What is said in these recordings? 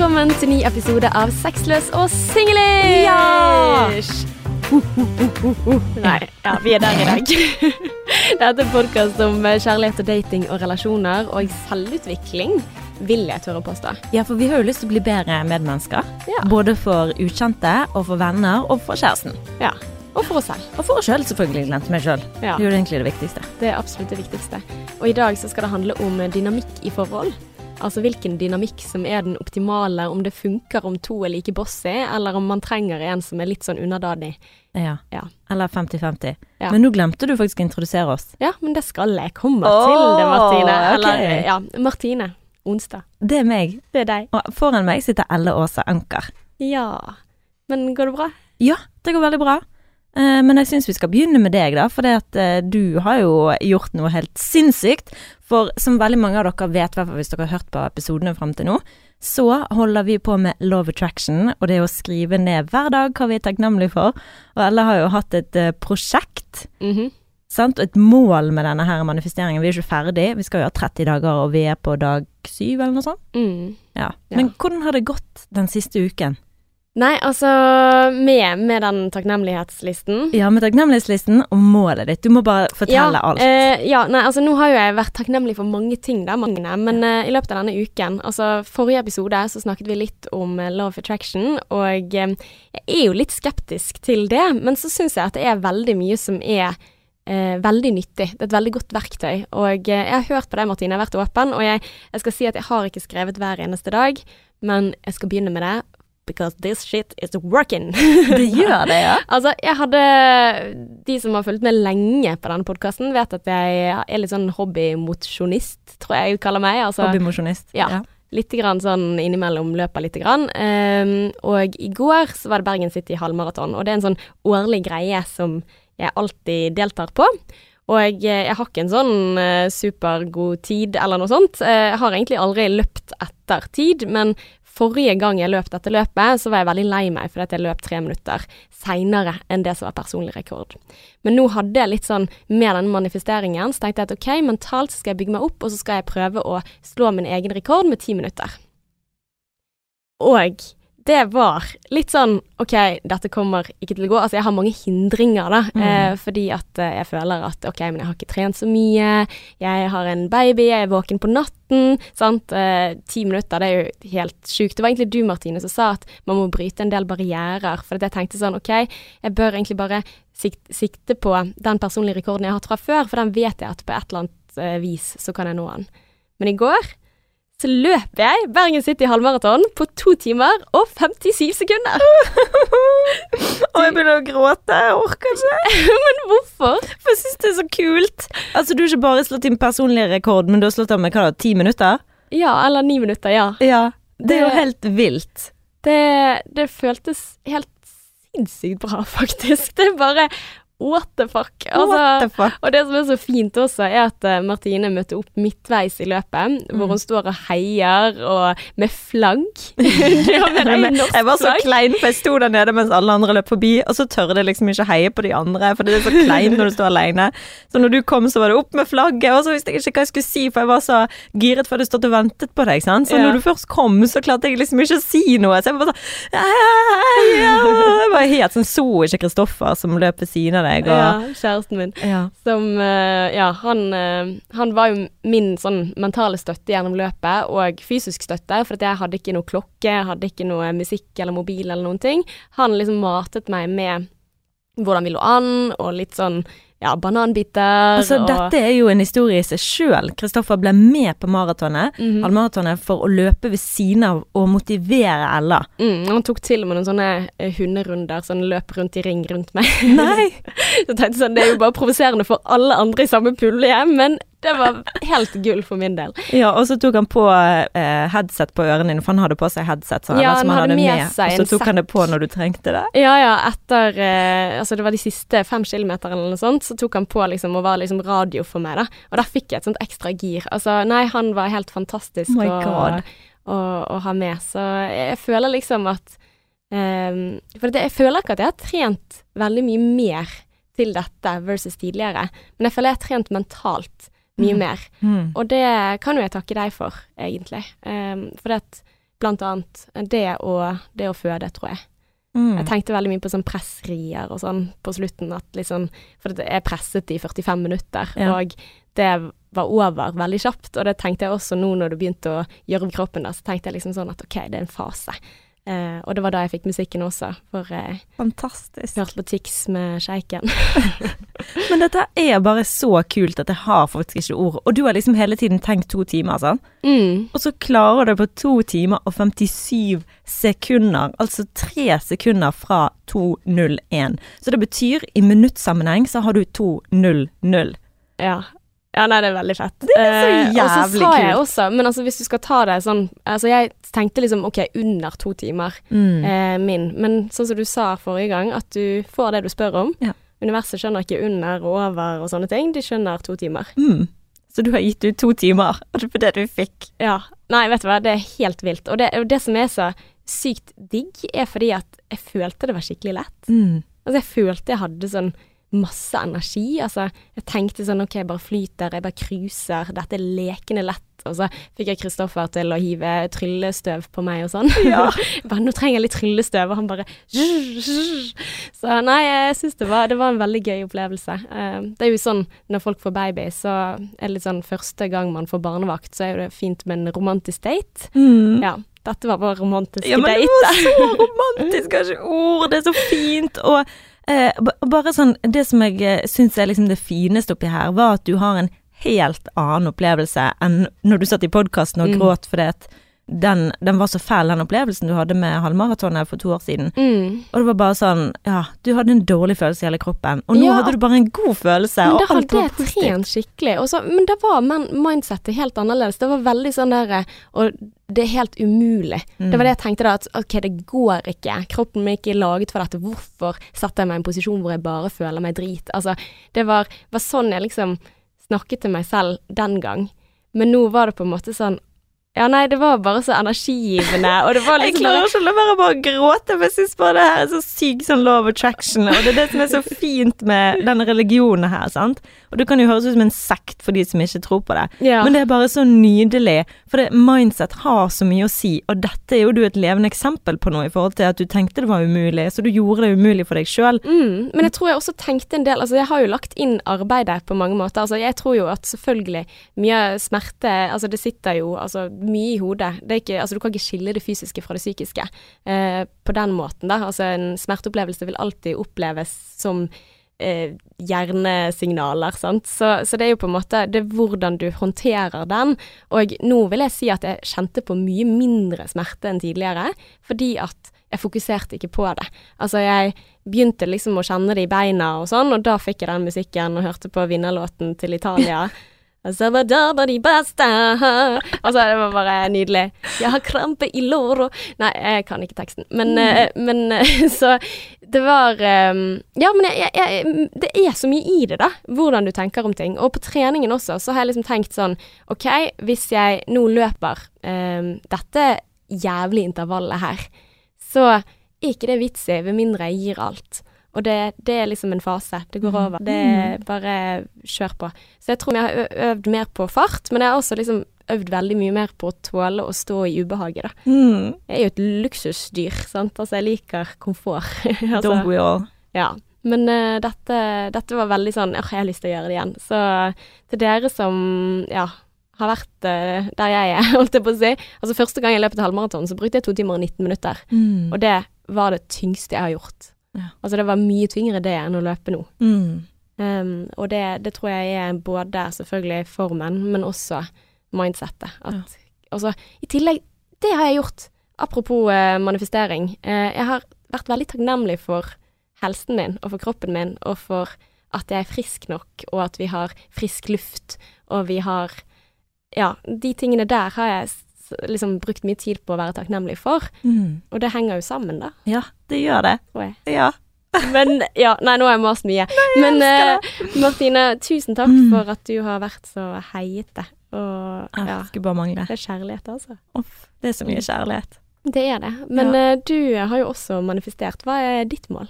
velkommen til ny episode av Sexløs og singlish! Ja! Nei, ja, vi er der i dag. Dette er en podkast om kjærlighet og dating og relasjoner og selvutvikling, vil jeg tørre å påstå. Ja, for vi har jo lyst til å bli bedre medmennesker. Ja. Både for ukjente, og for venner, og for kjæresten. Ja. Og for oss selv. Og for oss sjøl, selvfølgelig. Glemte meg sjøl. Ja. Det er jo egentlig det viktigste. Det er absolutt det viktigste. Og i dag så skal det handle om dynamikk i forhold. Altså hvilken dynamikk som er den optimale, om det funker om to er like bossy, eller om man trenger en som er litt sånn underdanig. Ja. Ja. Eller 50-50. Ja. Men nå glemte du faktisk å introdusere oss. Ja, men det skal jeg komme oh, til det, Martine. Eller, okay. ja, Martine. Onsdag. Det er meg. Det er deg. Og foran meg sitter Elle Åse Anker. Ja. Men går det bra? Ja, det går veldig bra. Eh, Men jeg syns vi skal begynne med deg, da. For det at eh, du har jo gjort noe helt sinnssykt. For som veldig mange av dere vet, hvis dere har hørt på episodene fram til nå, så holder vi på med Love Attraction, og det å skrive ned hver dag hva vi er takknemlige for. Og alle har jo hatt et prosjekt. prosjekt, -hmm. sant, og et mål med denne her manifesteringen. Vi er ikke ferdig, vi skal jo ha 30 dager, og vi er på dag syv eller noe sånt. mm. Ja. Ja. Men hvordan har det gått den siste uken? Nei, altså med, med den takknemlighetslisten Ja, med takknemlighetslisten og målet ditt. Du må bare fortelle ja, alt. eh, ja, nei, altså nå har jo jeg vært takknemlig for mange ting, da, Magne. men eh, i løpet av denne uken Altså forrige episode så snakket vi litt om eh, love attraction, og eh, jeg er jo litt skeptisk til det, men så syns jeg at det er veldig mye som er eh, veldig nyttig. Det er et veldig godt verktøy. Og jeg har hørt på deg, Martine, jeg har vært åpen, og jeg, jeg skal si at jeg har ikke skrevet hver eneste dag, men jeg skal begynne med det. Because this shit is working. Det gjør det, ja. Altså, jeg hadde De som har fulgt med lenge på denne podkasten, vet at jeg er litt sånn hobbymosjonist, tror jeg jeg kaller meg. Altså, Hobbymosjonist. Ja. Litt grann sånn innimellom løper lite grann. Um, og i går så var det Bergen City halvmaraton, og det er en sånn årlig greie som jeg alltid deltar på. Og eh, jeg har ikke en sånn eh, supergod tid eller noe sånt. Eh, Jeg har egentlig aldri løpt etter tid, men forrige gang jeg løp dette løpet, så var jeg veldig lei meg fordi at jeg løp tre minutter seinere enn det som var personlig rekord. Men nå hadde jeg litt sånn med den manifesteringen, så tenkte jeg at ok, mentalt så skal jeg bygge meg opp, og så skal jeg prøve å slå min egen rekord med ti minutter. Og det var litt sånn OK, dette kommer ikke til å gå. Altså, jeg har mange hindringer, da. Mm. Eh, fordi at eh, jeg føler at OK, men jeg har ikke trent så mye. Jeg har en baby, jeg er våken på natten. Sant. Eh, ti minutter, det er jo helt sjukt. Det var egentlig du, Martine, som sa at man må bryte en del barrierer. For at jeg tenkte sånn OK, jeg bør egentlig bare sikt, sikte på den personlige rekorden jeg har hatt fra før, for den vet jeg at på et eller annet eh, vis så kan jeg nå den. Men i går så løper jeg Bergen City halvmaraton på to timer og 57 sekunder. Og jeg begynner å gråte. Jeg orker ikke. Men hvorfor? For jeg syns det er så kult. Altså, du har ikke bare slått din personlige rekord, men du har slått av med hva da, ti minutter? Ja, eller ni minutter, ja. Ja. Det er jo helt vilt. Det, det føltes helt sinnssykt bra, faktisk. Det er bare what the fuck. Altså, What the fuck? Og det som er så fint også, er at eh, Martine møtte opp midtveis i løpet, hvor Mm. hun står og heier og med flagg. Med jeg var så klein, for jeg sto der nede mens alle andre løp forbi, og så tørde jeg liksom ikke heie på de andre, for det er så kleint når du står alene. Så når du kom, så var det opp med flagget, og så visste jeg ikke hva jeg skulle si, for jeg var så giret for jeg du stått og ventet på deg, sant. Så Ja. når du først kom, så klarte jeg liksom ikke å si noe, så jeg var bare sånn ja. Jeg var helt sånn, så ikke Kristoffer som løp ved siden av deg, Ja, og kjæresten min. ja. Som eh, Ja, han, eh, han var jo min sånn mentale støtte gjennom løpet, og fysisk støtte, for jeg hadde ikke noe klokke, jeg hadde ikke noe musikk eller mobil eller noen ting. Han liksom matet meg med hvordan vi lå an, og litt sånn ja, bananbiter. Altså, og, dette er jo en historie i seg sjøl. Kristoffer ble med på maratonet, mm -hmm. for å løpe ved siden av og motivere Ella. Mm, han tok til og med noen sånne eh, hunderunder, sånn løp rundt i ring rundt meg. Nei! Så jeg tenkte sånn, Det er jo bare provoserende for alle andre i samme pulje, men det var helt gull for min del. Ja, og så tok han på eh, headset på ørene dine, for han hadde på seg headset. Sånn, Ja, han, han hadde med med, seg og en så tok han det på når du trengte det. Ja, ja, etter eh, Altså, det var de siste fem kilometerne eller noe sånt, så tok han på liksom og var liksom radio for meg, da. Og da fikk jeg et sånt ekstra gir. Altså, nei, han var helt fantastisk Oh my å, å, å ha med. Så jeg føler liksom at um, For det, jeg føler ikke at jeg har trent veldig mye mer til dette versus tidligere, men jeg føler jeg har trent mentalt mye Mhm. mer. Mm. Og det kan jo jeg takke deg for, egentlig. Um, for at blant annet det og det å føde, tror jeg. Mm. Jeg tenkte veldig mye på sånn pressrier og sånn på slutten, at liksom For det er presset i 45 minutter, Ja. og det var over veldig kjapt. Og det tenkte jeg også nå når du begynte å gjøre om kroppen, da, så tenkte jeg liksom sånn at OK, det er en fase. Eh, og det var da jeg fikk musikken også, for Fantastisk. hørte på Tix med sjeiken. Men dette er bare så kult at jeg har faktisk ikke ord. Og du har liksom hele tiden tenkt to timer, sant? Mm. Og så klarer du på to timer og 57 sekunder, altså tre sekunder fra 2.01. Så det betyr i minuttsammenheng så har du 2.00. Ja. Ja, nei, det er veldig fett. Det er så jævlig Eh, og så sa jeg også, men altså hvis du skal ta det sånn Altså jeg tenkte liksom OK, under to timer Mm. eh, min, men sånn som du sa forrige gang, at du får det du spør om. Ja. Universet skjønner ikke under og over og sånne ting, de skjønner to timer. Mm. Så du har gitt ut to timer, og det var det du fikk. Ja. Nei, vet du hva, det er helt vilt. Og det, og det som er så sykt digg, er fordi at jeg følte det var skikkelig lett. Mm. Altså, jeg følte jeg hadde sånn masse energi. Altså, jeg tenkte sånn OK, jeg bare flyter, jeg bare cruiser, dette er lekende lett. Og så fikk jeg Kristoffer til å hive tryllestøv på meg og sånn. Ja. Bare 'Nå trenger jeg litt tryllestøv', og han bare Så nei, jeg syns det, var- det var en veldig gøy opplevelse. Eh, Det er jo sånn når folk får baby, så er det litt sånn første gang man får barnevakt, så er det fint med en romantisk date. Mm. Ja, dette var vår romantiske date. Ja, men det date. var så romantisk, kanskje. Ord, ord, det er så fint. Og eh, bare sånn, det som jeg eh, syns er liksom det fineste oppi her, var at du har en helt annen opplevelse enn når du satt i podkasten og Mm. gråt fordi at den, den var så fæl, den opplevelsen du hadde med halvmaratonet for to år siden. Mm. Og det var bare sånn, ja, du hadde en dårlig følelse i hele kroppen, og nå Ja. hadde du bare en god følelse, Men og alt hadde jeg trent skikkelig. Og så, men da var men mindsettet helt annerledes. Det var veldig sånn der Og det er helt umulig. Mm. Det var det jeg tenkte da, at ok, det går ikke. Kroppen min er ikke laget for dette. Hvorfor satte jeg meg i en posisjon hvor jeg bare føler meg drit? Altså, det var, var sånn jeg liksom snakket til meg selv den gang. Men nå var det på en måte sånn Ja, nei, det var bare så energigivende, og det var Jeg liksom bare klarer ikke å la være å gråte, for jeg syns bare det her er så syk sånn love attraction, og det er det som er så fint med denne religionen her, sant. Og det kan jo høres ut som en sekt for de som ikke tror på det, ja. men det er bare så nydelig, for det mindset har så mye å si, og dette er jo du et levende eksempel på noe i forhold til at du tenkte det var umulig, så du gjorde det umulig for deg sjøl. Mm, men jeg tror jeg også tenkte en del Altså, jeg har jo lagt inn arbeidet på mange måter. Altså, jeg tror jo at selvfølgelig mye smerte Altså, det sitter jo altså, mye i hodet. Det ikke Altså, du kan ikke skille det fysiske fra det psykiske eh, på den måten, da. Altså, en smerteopplevelse vil alltid oppleves som eh, hjernesignaler, sant. Så, så det er jo på en måte Det er hvordan du håndterer den. Og nå vil jeg si at jeg kjente på mye mindre smerte enn tidligere, fordi at jeg fokuserte ikke på det. Altså, jeg begynte liksom å kjenne det i beina og sånn, og da fikk jeg den musikken og hørte på vinnerlåten til Italia. Altså, så er det var bare nydelig. Jeg har krampe i låra Nei, jeg kan ikke teksten, men, mm. men eh, Så det var eh, Ja, men jeg, jeg, det er så mye i det, da. Hvordan du tenker om ting. Og på treningen også, så har jeg liksom tenkt sånn OK, hvis jeg nå løper um, dette jævlig intervallet her, så er ikke det vits i, med mindre jeg gir alt. Og det, det er liksom en fase. Det går over. Det er bare kjør på. Så jeg tror jeg har øvd mer på fart, men jeg har også liksom øvd veldig mye mer på å tåle å stå i ubehaget, da. Mm. Jeg er jo et luksusdyr, sant. Altså, jeg liker komfort. altså, Don't we all? ja. Men uh, dette, dette var veldig sånn åh, jeg har lyst til å gjøre det igjen. Så til dere som ja, har vært uh, der jeg er, holdt jeg på å si. Altså første gang jeg løp et halvmaraton, så brukte jeg to timer og 19 minutter. Mm. Og det var det tyngste jeg har gjort. Ja. Altså det var mye tyngre det enn å løpe nå. Mm. Um, og det, det tror jeg er både selvfølgelig formen, men også mindsettet. At, altså, I tillegg, det har jeg gjort. Apropos uh, manifestering. Uh, jeg har vært veldig takknemlig for helsen min og for kroppen min, og for at jeg er frisk nok, og at vi har frisk luft, og vi har Ja, de tingene der har jeg liksom brukt mye tid på å være takknemlig for, Mm. og det henger jo sammen, da, Ja, det gjør det. tror jeg. Ja. Men ja, nei, nå har jeg mast mye. Men elsker eh, Martine, tusen takk Mm. for at du har vært så heiete. Og Ah, ja, Skulle bare mangle. det er kjærlighet, altså. Uff, det er så mye kjærlighet. Det er det. Men eh, du har jo også manifestert. Hva er ditt mål?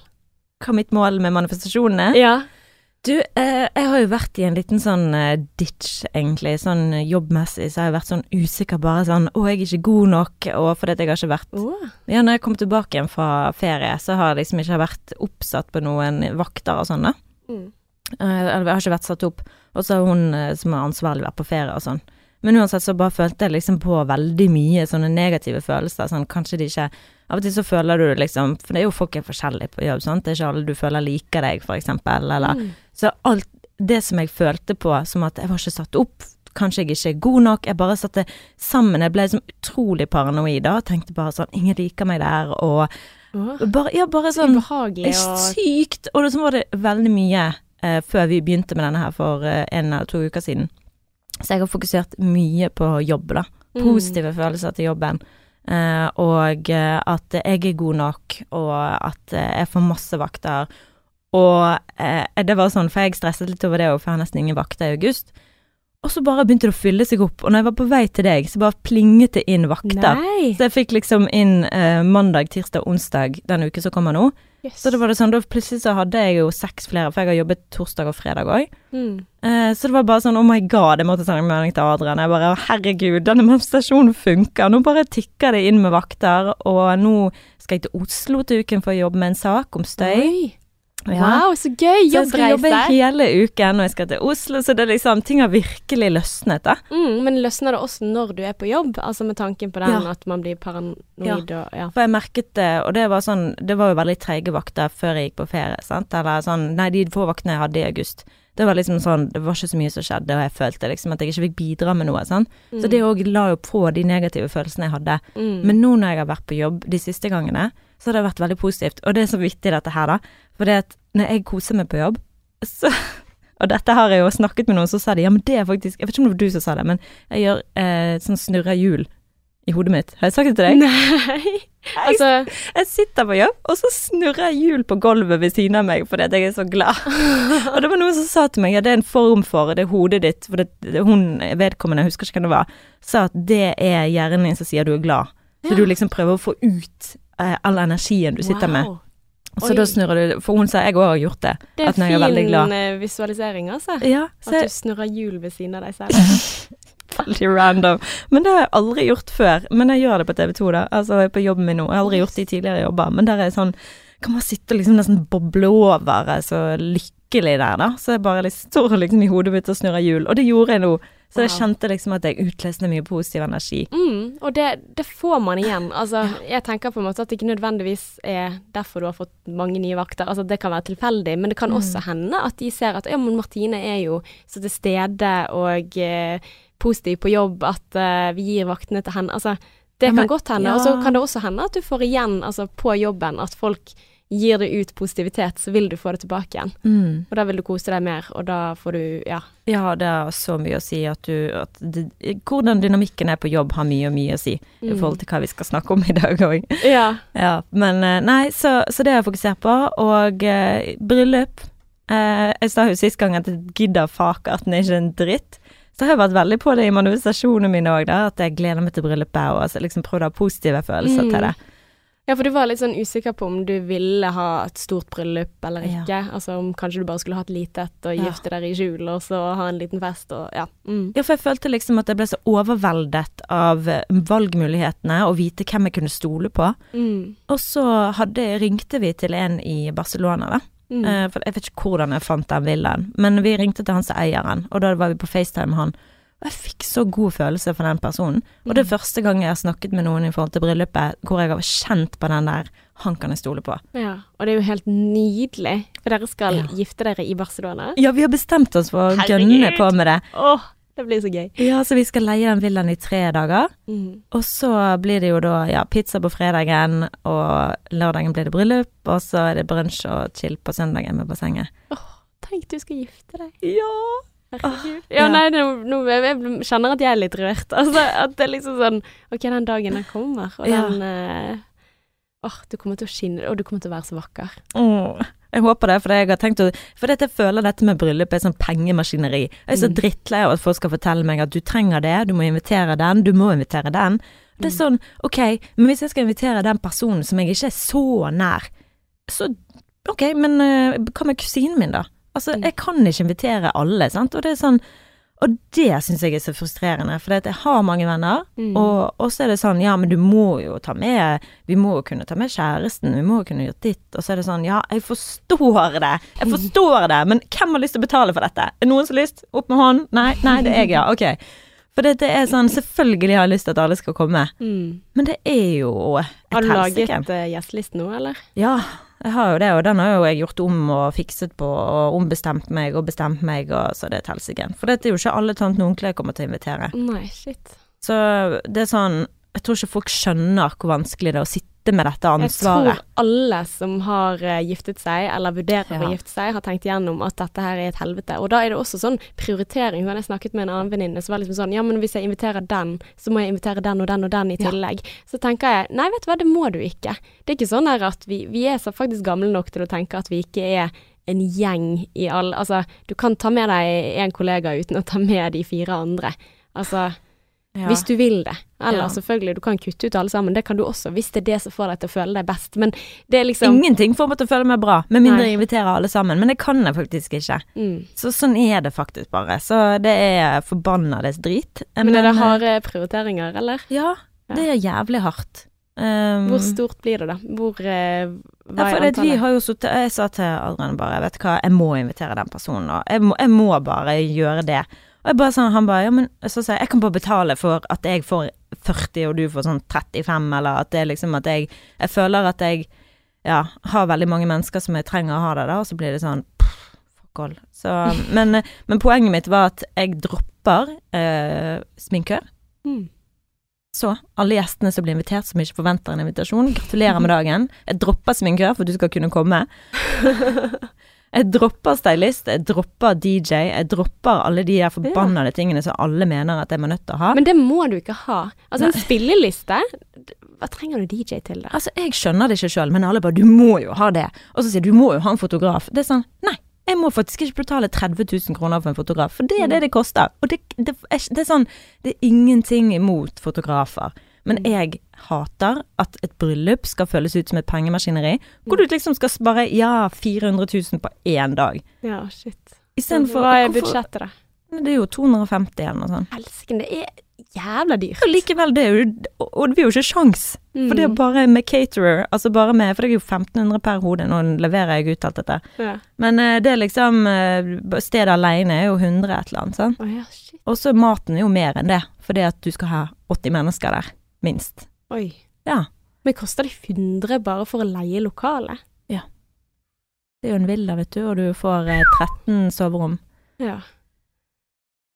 Hva er mitt mål med manifestasjonene? Ja. Du, Eh, jeg har jo vært i en liten sånn eh, ditch, egentlig. Sånn eh, jobbmessig så har jeg vært sånn usikker, bare sånn Å, jeg er ikke god nok, og fordi jeg har ikke vært oh. Ja, når jeg kom tilbake igjen fra ferie, så har jeg liksom ikke vært oppsatt på noen vakter og sånn, da. Mm. Eh, Eller jeg har ikke vært satt opp. Og så har hun eh, som er ansvarlig vært på ferie og sånn. Men uansett så bare følte jeg liksom på veldig mye sånne negative følelser. Sånn kanskje de ikke Av og til så føler du det liksom For det er jo folk er forskjellige på jobb, sant. Det er ikke alle du føler liker deg, for eksempel. Eller Mm. Så alt det som jeg følte på som at jeg var ikke satt opp, kanskje jeg ikke er god nok, jeg bare satte sammen. Jeg ble liksom utrolig paranoid da. Tenkte bare sånn Ingen liker meg der, og bare, Ja, bare sånn Ubehagelig og Sykt! Og så var det veldig mye eh, før vi begynte med denne her for eh, en eller to uker siden. Så jeg har fokusert mye på jobb, da. Mm. Positive følelser til jobben. Eh, og eh, at jeg er god nok, og at eh, jeg får masse vakter. Og eh, det var sånn, for jeg stresset litt over det òg, for jeg har nesten ingen vakter i august. Og så bare begynte det å fylle seg opp, og når jeg var på vei til deg, så bare plinget det inn vakter. Nei. Så jeg fikk liksom inn eh, mandag, tirsdag, onsdag denne uken som kommer nå. Yes. Så det var det sånn, da plutselig så hadde jeg jo seks flere, for jeg har jobbet torsdag og fredag òg. Mm. Eh, så det var bare sånn oh my god, jeg måtte sende en melding til Adrian. Jeg bare herregud, denne manifestasjonen funker. Nå bare tikker det inn med vakter, og nå skal jeg til Oslo til uken for å jobbe med en sak om støy. Oi. Ja. Wow, så gøy! Så jeg skal jobbe hele uken, og jeg skal til Oslo, så det er liksom Ting har virkelig løsnet, da. Mm, men løsner det også når du er på jobb? Altså med tanken på den Ja. at man blir paranoid og ja. For jeg merket det, og det var sånn Det var jo veldig treige vakter før jeg gikk på ferie, sant. Eller sånn Nei, de få vaktene jeg hadde i august, det var liksom sånn Det var ikke så mye som skjedde, og jeg følte liksom at jeg ikke fikk bidra med noe, sant. Så det òg la jo på de negative følelsene jeg hadde. Mm. Men nå når jeg har vært på jobb de siste gangene, så har det vært veldig positivt. Og det er så vittig dette her, da. For det at når jeg koser meg på jobb, så Og dette har jeg jo snakket med noen, så sa de ja, men det er faktisk Jeg vet ikke om det var du som sa det, men jeg gjør eh, sånn snurrer hjul i hodet mitt. Har jeg sagt det til deg? Nei. Altså Jeg sitter på jobb, og så snurrer jeg hjul på gulvet ved siden av meg fordi at jeg er så glad. og det var noen som sa til meg ja, det er en form for det er hodet ditt, for det, det, hun vedkommende, jeg husker ikke hvem det var, sa at det er hjernen din som sier du er glad. Så Ja. du liksom prøver å få ut eh, all energien du sitter med. Så Oi. da snurrer du For hun sa jeg òg har gjort det. Det er jeg er veldig fin glad. eh, visualisering, altså. Ja, så At du snurrer hjul ved siden av deg selv. veldig random. Men det har jeg aldri gjort før. Men jeg gjør det på TV 2, da. Altså på jobben min nå. Jeg har aldri gjort det i tidligere jobber. Men der er sånn Kan man sitte og liksom nesten boble over, er så lykkelig der, da. Så jeg bare liksom står liksom i hodet mitt og snurrer hjul. Og det gjorde jeg nå. Så jeg kjente liksom at jeg utløste mye positiv energi. Mm, og det, det får man igjen. Altså, jeg tenker på en måte at det ikke nødvendigvis er derfor du har fått mange nye vakter. Altså, det kan være tilfeldig, men det kan også hende at de ser at ja, men Martine er jo så til stede og eh, positiv på jobb at eh, vi gir vaktene til henne. Altså, det kan godt hende. ja. Og så kan det også hende at du får igjen altså, på jobben at folk gir deg ut positivitet, så vil du få det tilbake igjen. Mm. Og da vil du kose deg mer, og da får du Ja. Ja, det har så mye å si at du at det, Hvordan dynamikken er på jobb har mye og mye å si i Mm. forhold til hva vi skal snakke om i dag òg. Ja. Ja, men eh, nei, så, så det har jeg fokusert på. Og eh, bryllup. Eh, jeg sa jo sist gang at jeg gidder fake at den er ikke en dritt. Så har jeg vært veldig på det i manifestasjonene mine òg, at jeg gleder meg til bryllupet og altså, liksom prøvd å ha positive følelser Mm. til det. Ja, for du var litt sånn usikker på om du ville ha et stort bryllup eller Ja. ikke. Altså om kanskje du bare skulle ha et lite et og Ja. gifte deg i jul og så ha en liten fest og ja. Mm. Ja, for jeg følte liksom at jeg ble så overveldet av eh, valgmulighetene og vite hvem jeg kunne stole på. Mm. Og så hadde, ringte vi til en i Barcelona, da. Mm. Eh, for jeg vet ikke hvordan jeg fant den villaen, men vi ringte til han som eier og da var vi på FaceTime med han. Og jeg fikk så god følelse for den personen. Og det er Mm. første gang jeg har snakket med noen i forhold til bryllupet, hvor jeg har kjent på den der han kan jeg stole på. ja. Og det er jo helt nydelig, for dere skal Ja. gifte dere i Barcelona. Ja, vi har bestemt oss for å gønne på med det. Åh, det blir så gøy. Ja, så vi skal leie den villaen i tre dager. Mm. Og så blir det jo da ja, pizza på fredagen, og lørdagen blir det bryllup, og så er det brunsj og chill på søndagen med bassenget. Tenk, du skal gifte deg. Ja! Herregud. ja. Nei, nå, nå jeg, kjenner at jeg er litt rørt. Altså, at det er liksom sånn Ok, den dagen den kommer, og den eh, Åh, du kommer til å skinne, og du kommer til å være så vakker. Oh, jeg håper det, for jeg har tenkt å For jeg føler dette med bryllup er sånn pengemaskineri. Jeg er så Mm. drittlei av at folk skal fortelle meg at du trenger det, du må invitere den, du må invitere den. Det er sånn, ok, men hvis jeg skal invitere den personen som jeg ikke er så nær, så ok, men eh, hva med kusinen min, da? Altså, Mm. jeg kan ikke invitere alle, sant. Og det er sånn Og det syns jeg er så frustrerende, for jeg har mange venner, Mm. og, så er det sånn, ja, men du må jo ta med Vi må jo kunne ta med kjæresten, vi må jo kunne gjøre ditt. Og så er det sånn, ja, jeg forstår det, jeg forstår det, men hvem har lyst til å betale for dette? Er noen som har lyst? Opp med hånden? Nei, nei, det er jeg, ja. Ok. For det, er sånn, selvfølgelig har jeg lyst til at alle skal komme, Mm. men det er jo et Har du laget helsike. uh, gjesteliste nå, eller? Ja, jeg har jo det, og den har jo jeg gjort om og fikset på og ombestemt meg og bestemt meg, og så det er et helsike. For dette er jo ikke alle tante og onkler jeg kommer til å invitere. Nei, shit. Så det er sånn Jeg tror ikke folk skjønner hvor vanskelig det er å sitte med dette ansvaret. Jeg tror alle som har eh, giftet seg, eller vurderer å gifte seg, har tenkt gjennom at dette her er et helvete. Og da er det også sånn prioritering. Sånn, jeg snakket med en annen venninne som var liksom sånn Ja, men hvis jeg inviterer den, så må jeg invitere den og den og den i Ja. tillegg. Så tenker jeg nei, vet du hva, det må du ikke. Det er ikke sånn at vi, vi er så faktisk gamle nok til å tenke at vi ikke er en gjeng i alle Altså, du kan ta med deg en kollega uten å ta med de fire andre. Altså, Ja. hvis du vil det. Eller Ja. selvfølgelig, du kan kutte ut alle sammen, det kan du også, hvis det er det som får deg til å føle deg best. Men det er liksom Ingenting får meg til å føle meg bra, med mindre Nei. jeg inviterer alle sammen. Men det kan jeg faktisk ikke. mm. Så sånn er det faktisk bare. Så det er forbannades drit. Men er det eh, harde prioriteringer, eller? Ja, det er jævlig hardt. Um, Hvor stort blir det, da? Hvor uh, Hva er antallet? vi har jo suttet Jeg sa til Adrian bare Vet du hva, jeg må invitere den personen og jeg må, jeg må bare gjøre det bare sånn, han bare Ja, men så sa jeg Jeg kan bare betale for at jeg får 40 Og du får sånn 35 Eller at det er liksom at jeg Jeg føler at jeg Ja, har veldig mange mennesker Som jeg trenger å ha det da Og så blir det sånn pff, Fuck all Så, men, men poenget mitt var at Jeg dropper eh, Sminkør Mm. så alle gjestene som blir invitert som ikke forventer en invitasjon, gratulerer med dagen. Jeg dropper sminkør for at du skal kunne komme. Jeg dropper stylist, jeg dropper DJ, jeg dropper alle de der forbannede tingene som alle mener at jeg må nødt til å ha. Men det må du ikke ha. Altså, en spilleliste Hva trenger du DJ til, da? Altså, jeg skjønner det ikke sjøl, men alle bare 'du må jo ha det'. Og så sier du 'du må jo ha en fotograf'. Det er sånn, nei. Jeg må faktisk ikke betale 30 000 kroner for en fotograf, for det er det det koster. Og det, det, er, det er sånn Det er ingenting imot fotografer. Men jeg hater at et bryllup skal føles ut som et pengemaskineri, hvor du liksom skal spare ja, 400 000 på én dag. Ja, shit. Istedenfor Hva er budsjettet, da? Det er jo 250 eller noe sånt. Helsike, det er jævla dyrt. Og likevel, det er jo Og det blir jo ikke sjans. For det er Mm. bare med caterer, altså bare med For det er jo 1500 per hode, nå leverer jeg ut alt dette. Ja. Men eh, det er liksom eh, Stedet alene er jo 100 et eller annet, sant. Oh, ja. Og så maten er jo mer enn det, fordi at du skal ha 80 mennesker der, minst. Oi. Ja. Men koster det 100 bare for å leie lokalet? Ja. Det er jo en villa, vet du, og du får eh, 13 soverom. Ja.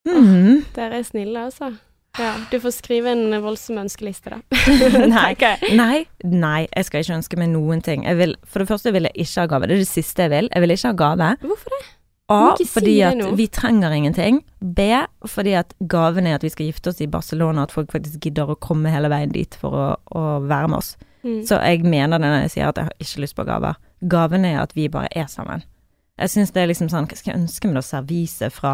Mhm. Dere er snille, altså. Ja, du får skrive en voldsom ønskeliste, da. Nei. Nei, nei, jeg skal ikke ønske meg noen ting. Jeg vil, for det første vil jeg ikke ha gave. Det er det siste jeg vil. Jeg vil ikke ha gave. Hvorfor det? A, Fordi si at vi trenger ingenting. B, fordi at gaven er at vi skal gifte oss i Barcelona, at folk faktisk gidder å komme hele veien dit for å, å være med oss. Mm. Så jeg mener det når jeg sier at jeg har ikke lyst på gaver. Gaven er at vi bare er sammen. Jeg syns det er liksom sånn Hva skal jeg ønske meg da? Servise fra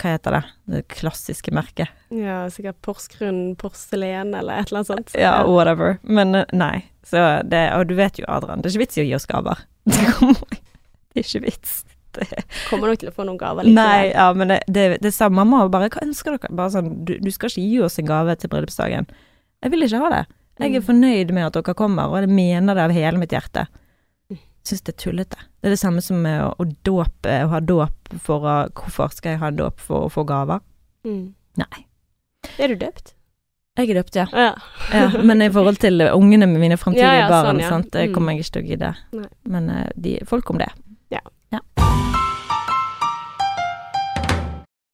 Hva heter det? Det klassiske merket. Ja, sikkert Porsgrunn porselen eller et eller annet sånt. Ja, whatever. Men eh, nei. Så det, og du vet jo, Adrian, det er ikke vits i å gi oss gaver. Det kommer- det er ikke vits. Kommer nok til å få noen gaver likevel. Nei, ja, men det, det, det sa mamma bare Hva ønsker dere? Bare sånn du, du skal ikke gi oss en gave til bryllupsdagen. Jeg vil ikke ha det. Jeg er Mm. fornøyd med at dere kommer, og jeg mener det av hele mitt hjerte. Mm. Syns det er tullete. Det er det samme som med å, å dåpe, å ha dåp for å Hvorfor skal jeg ha dåp for å få gaver? Mm. Nei. Er du døpt? Jeg er døpt, ja. Ja. ja. Men i forhold til ungene med mine framtidige Ja, ja, barn, sånn, ja. sant, det Mm. kommer jeg ikke til å gidde. Men eh, de, folk om det.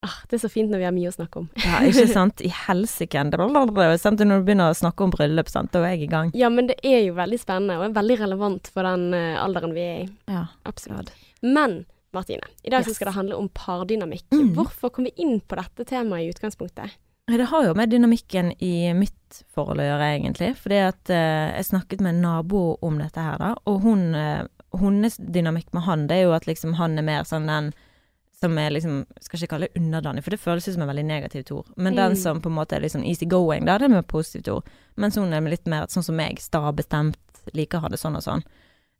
Ah, det er så fint når vi har mye å snakke om. Ja, ikke sant? I helsike. Når du begynner å snakke om bryllup, sant, da er jeg i gang. Ja, men det er jo veldig spennende, og er veldig relevant for den eh, alderen vi er i. Ja. Absolutt. Men Martine, i dag så Yes. skal det handle om pardynamikk. Mm. Hvorfor kom vi inn på dette temaet i utgangspunktet? Det har jo med dynamikken i mitt forhold å gjøre, egentlig. Fordi at eh, jeg snakket med en nabo om dette her, da. Og hun, eh, hennes dynamikk med han, det er jo at liksom han er mer sånn den som er liksom Skal ikke kalle det underdanig, for det føles som en veldig negativt ord. Men den Mm. som på en måte er litt sånn easy going, da, det er med positivt ord. Mens hun er litt mer sånn som meg, sta bestemt, liker å ha det sånn og sånn.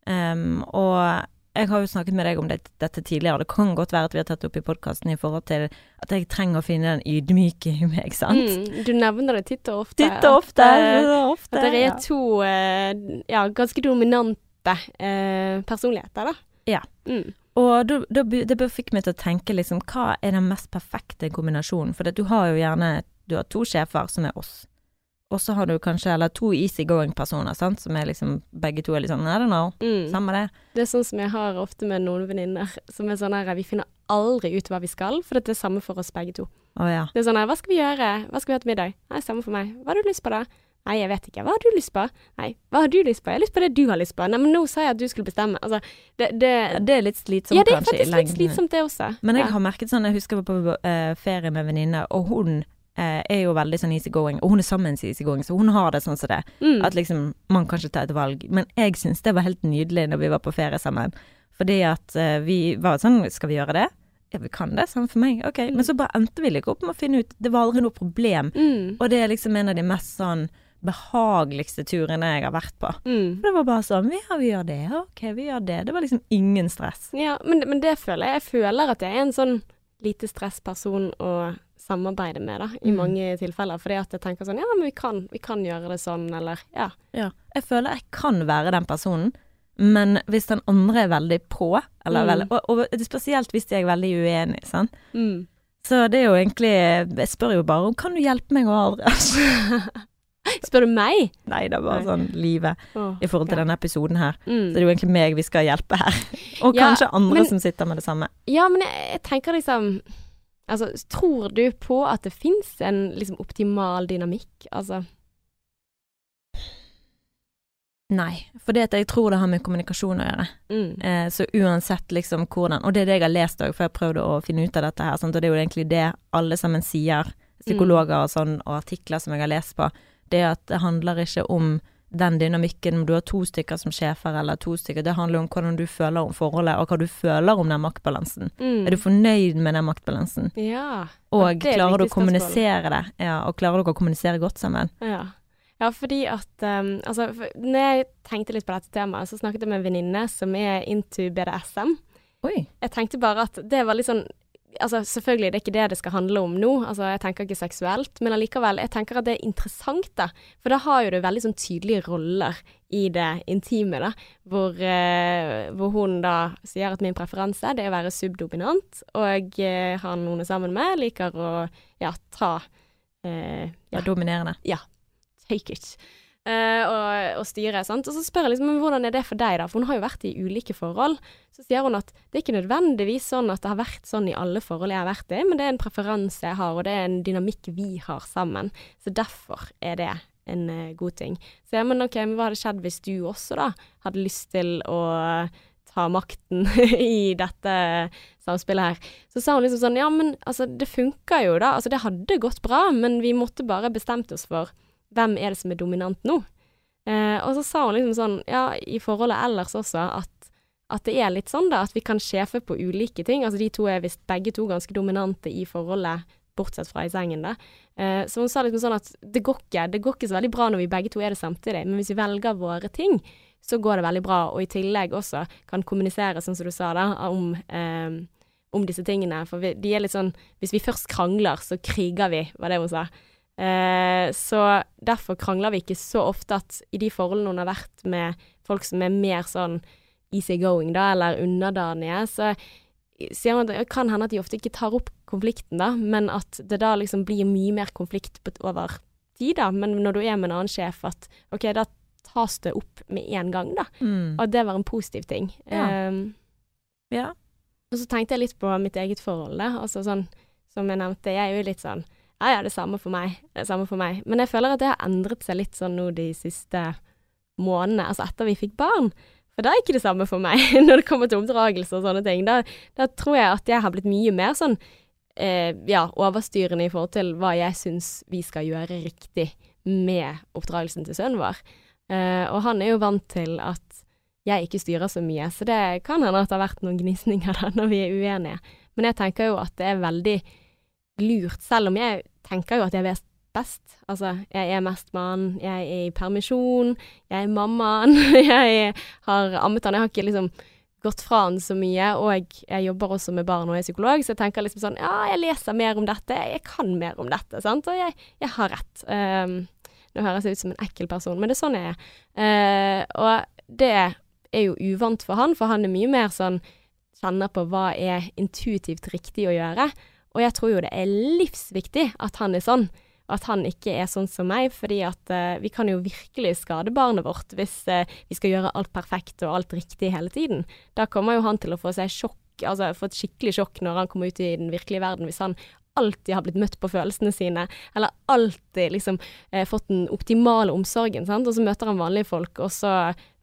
Um, og jeg har jo snakket med deg om det, dette tidligere, det kan godt være at vi har tatt det opp i podkasten i forhold til at jeg trenger å finne den ydmyke i meg, sant? Mm, du nevner det titt og ofte. Titt og ofte. At, ofte at det er to eh, ja, ganske dominante eh, personligheter, da. Ja. Mm. Og da, da, det fikk meg til å tenke liksom, hva er den mest perfekte kombinasjonen? For du har jo gjerne du har to sjefer som er oss. Og så har du kanskje eller to easygoing personer, som er liksom begge to er litt sånn I don't know, Mm. samme det. Det er sånn som jeg har ofte med noen venninner, som er sånn her Vi finner aldri ut hva vi skal, for det er samme for oss begge to. Oh, ja. Det er sånn her Hva skal vi gjøre? Hva skal vi ha til middag? Nei, samme for meg. Hva har du lyst på da? Nei, jeg vet ikke. Hva har du lyst på? Nei, hva har du lyst på? Jeg har lyst på det du har lyst på. Nei, men nå sa jeg at du skulle bestemme. Altså, det, det Det er litt slitsomt kanskje. Ja, det er kanskje faktisk litt slitsomt, det også. Men jeg ja. har merket sånn, jeg husker jeg var på uh, ferie med en venninne, og hun uh, er jo veldig sånn easygoing, og hun er sammen med easygoing, så hun har det sånn som det. mm. At liksom, man kan ikke ta et valg. Men jeg syns det var helt nydelig når vi var på ferie sammen. Fordi at uh, vi var sånn, skal vi gjøre det? Ja, vi kan det, samme for meg. Ok. Men så bare endte vi like opp med å finne ut, det var aldri noe problem. Mm. Og det er liksom en av de mest sånn behageligste turene jeg har vært på. Mm. Det var bare sånn, ja, vi gjør det, ok, vi gjør det. Det var liksom ingen stress. Ja, men, men det føler jeg. Jeg føler at jeg er en sånn lite stressperson å samarbeide med, da, i Mm. mange tilfeller. Fordi at jeg tenker sånn Ja, men vi kan, vi kan gjøre det sånn, eller ja. Ja. Jeg føler jeg kan være den personen, men hvis den andre er veldig på, eller Mm. veldig, og, og spesielt hvis de er veldig uenig, sant. Mm. Så det er jo egentlig Jeg spør jo bare om kan du hjelpe meg å aldri Spør du meg? Nei, det er bare Nei. sånn livet oh, i forhold til ja. denne episoden her. Mm. Så det er jo egentlig meg vi skal hjelpe her. Og Ja, kanskje andre men- som sitter med det samme. Ja, men jeg, jeg tenker liksom Altså, tror du på at det fins en liksom optimal dynamikk? Altså Nei, for det at jeg tror det har med kommunikasjon å gjøre. mm. Eh, så uansett liksom hvordan Og det er det jeg har lest òg, for jeg har prøvd å finne ut av dette her, sant? og det er jo egentlig det alle sammen sier, psykologer og sånn, og artikler som jeg har lest på, det at det handler ikke om den dynamikken om du har to stykker som sjefer eller to stykker, det handler om hvordan du føler om forholdet, og hva du føler om den maktbalansen. Mm. Er du fornøyd med den maktbalansen? Ja. Og er klarer du å kommunisere det? Ja, og klarer dere å kommunisere godt sammen? Ja. ja, fordi at um, Altså, for, når jeg tenkte litt på dette temaet, så snakket jeg med en venninne som er into BDSM. Oi. Jeg tenkte bare at det var litt sånn Altså, selvfølgelig, det er ikke det det skal handle om nå. Altså, jeg tenker ikke seksuelt, men allikevel, jeg tenker at det er interessant, da. For da har jo du veldig sånn tydelige roller i det intime, da. Hvor, eh, hvor hun da sier at min preferanse det er å være subdominant, og eh, han hun er sammen med, liker å ja, ta eh, Ja, dominerende. take it. Eh, og, og styre, sant. Og så spør jeg liksom, men hvordan er det for deg, da? For hun har jo vært i ulike forhold. Så sier hun at det er ikke nødvendigvis sånn at det har vært sånn i alle forhold jeg har vært i, men det er en preferanse jeg har, og det er en dynamikk vi har sammen. Så derfor er det en eh, god ting. Så jeg, men ok, men hva hadde skjedd hvis du også da hadde lyst til å ta makten i dette samspillet her. Så sa hun liksom sånn, ja men altså det funka jo da, altså det hadde gått bra, men vi måtte bare bestemt oss for hvem er det som er dominant nå? Eh, og så sa hun liksom sånn, ja, i forholdet ellers også, at, at det er litt sånn da, at vi kan sjefe på ulike ting. Altså de to er visst begge to ganske dominante i forholdet, bortsett fra i sengen da. Eh, så hun sa liksom sånn at det går ikke, det går ikke så veldig bra når vi begge to er det samtidig, men hvis vi velger våre ting, så går det veldig bra, og i tillegg også kan kommunisere, sånn som du sa da, om, eh, om disse tingene. For vi, de er litt sånn, hvis vi først krangler, så kriger vi, var det hun sa. Eh, så derfor krangler vi ikke så ofte at i de forholdene hun har vært med folk som er mer sånn easy going, da, eller underdanige, så sier hun at det kan hende at de ofte ikke tar opp konflikten, da, men at det da liksom blir mye mer konflikt over tid, da. Men når du er med en annen sjef, at OK, da tas det opp med en gang, da. Mm. Og at det var en positiv ting. Ja. Um, Ja. og så tenkte jeg litt på mitt eget forhold, da. Altså sånn, som jeg nevnte, jeg er jo litt sånn Ja, ja, det samme for meg. Det samme for meg. Men jeg føler at det har endret seg litt sånn nå de siste månedene, altså etter vi fikk barn. For da er ikke det samme for meg, når det kommer til oppdragelse og sånne ting. Da, da tror jeg at jeg har blitt mye mer sånn eh, ja, overstyrende i forhold til hva jeg syns vi skal gjøre riktig med oppdragelsen til sønnen vår. Eh, og han er jo vant til at jeg ikke styrer så mye, så det kan hende at det har vært noen gnisninger da når vi er uenige. Men jeg tenker jo at det er veldig lurt, selv om jeg tenker jo at jeg vet best. Altså, jeg er mest mann, jeg er i permisjon, jeg er mammaen, jeg har ammet han. Jeg har ikke liksom gått fra han så mye, og jeg jobber også med barn og er psykolog, så jeg tenker liksom sånn Ja, jeg leser mer om dette, jeg kan mer om dette, sant, og jeg, jeg har rett. Um, nå høres jeg ut som en ekkel person, men det er sånn jeg er. Uh, og det er jo uvant for han, for han er mye mer sånn Kjenner på hva er intuitivt riktig å gjøre. Og jeg tror jo det er livsviktig at han er sånn at han ikke er sånn som meg, fordi at uh, vi kan jo virkelig skade barnet vårt hvis uh, vi skal gjøre alt perfekt og alt riktig hele tiden. Da kommer jo han til å få seg sjokk, altså få et skikkelig sjokk når han kommer ut i den virkelige verden, hvis han alltid har blitt møtt på følelsene sine, eller alltid liksom uh, fått den optimale omsorgen, sant, og så møter han vanlige folk, og så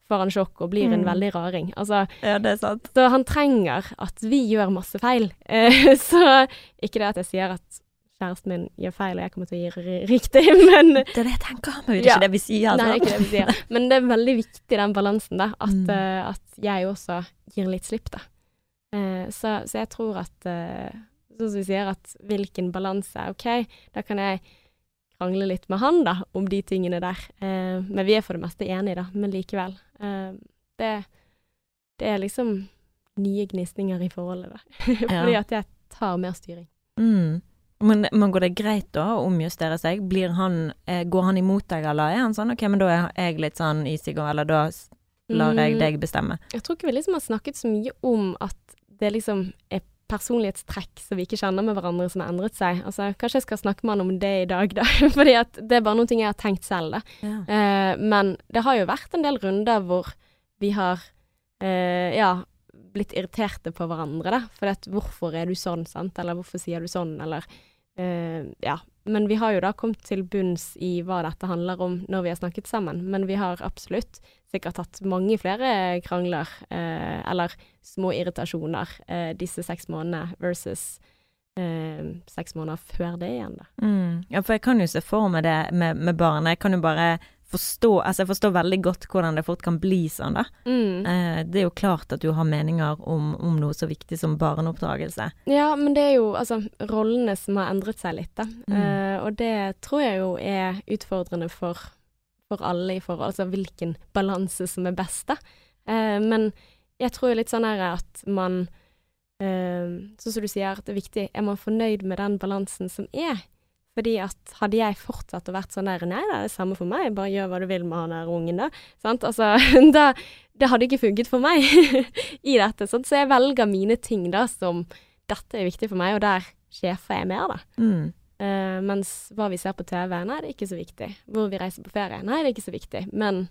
får han sjokk og blir en mm. veldig raring. Altså, ja, det er sant. Så han trenger at vi gjør masse feil. så ikke det at jeg sier at kjæresten min gjør feil, og jeg kommer til å gi riktig, men Det er det jeg tenker, men det er ikke det vi sier. Altså. Nei, er ikke det vi sier. Men det er veldig viktig, den balansen, da. At, mm. uh, at jeg også gir litt slipp, da. Uh, så, så, jeg tror at uh, Sånn som vi sier, at hvilken balanse OK, da kan jeg krangle litt med han, da, om de tingene der. men vi er for det meste enige, da. Men likevel. det, det er liksom nye gnisninger i forholdet, da. Fordi at jeg tar mer styring. Mm. Men, men, går det greit da å omjustere seg? Blir han, eh, går han imot deg, eller er han sånn ok, men da er jeg litt sånn easygoing, eller da lar jeg mm. deg bestemme? Jeg tror ikke vi liksom har snakket så mye om at det liksom er personlighetstrekk som vi ikke kjenner med hverandre, som har endret seg. Altså, kanskje jeg skal snakke med han om det i dag, da. Fordi at det er bare noen ting jeg har tenkt selv, da. Ja. Eh, men det har jo vært en del runder hvor vi har eh, ja, blitt irriterte på hverandre, da. For hvorfor er du sånn, sant, eller hvorfor sier du sånn, eller uh, Ja. Men vi har jo da kommet til bunns i hva dette handler om når vi har snakket sammen. Men vi har absolutt sikkert hatt mange flere krangler, uh, eller små irritasjoner, uh, disse seks månedene versus seks måneder før det igjen, da. Mm. Ja, for jeg kan jo se for meg det med, med barn. Jeg kan jo bare forstå Altså, jeg forstår veldig godt hvordan det fort kan bli sånn, da. Mm. Eh, det er jo klart at du har meninger om, om, noe så viktig som barneoppdragelse. Ja, men det er jo altså rollene som har endret seg litt, da. Mm. Eh, og det tror jeg jo er utfordrende for, for alle i forhold Altså hvilken balanse som er best, da. Eh, men jeg tror litt sånn her at man eh, Sånn som du sier, at det er viktig Er man fornøyd med den balansen som er? Fordi at hadde jeg fortsatt å vært sånn der Nei, det er det samme for meg, bare gjør hva du vil med han der ungen, da. Sant? Altså, da, det hadde ikke funket for meg i dette. Sant? Så jeg velger mine ting da som Dette er viktig for meg, og der sjefer jeg mer, da. Mm. Uh, mens hva vi ser på TV, nei, det er ikke så viktig. Hvor vi reiser på ferie, nei, det er ikke så viktig. Men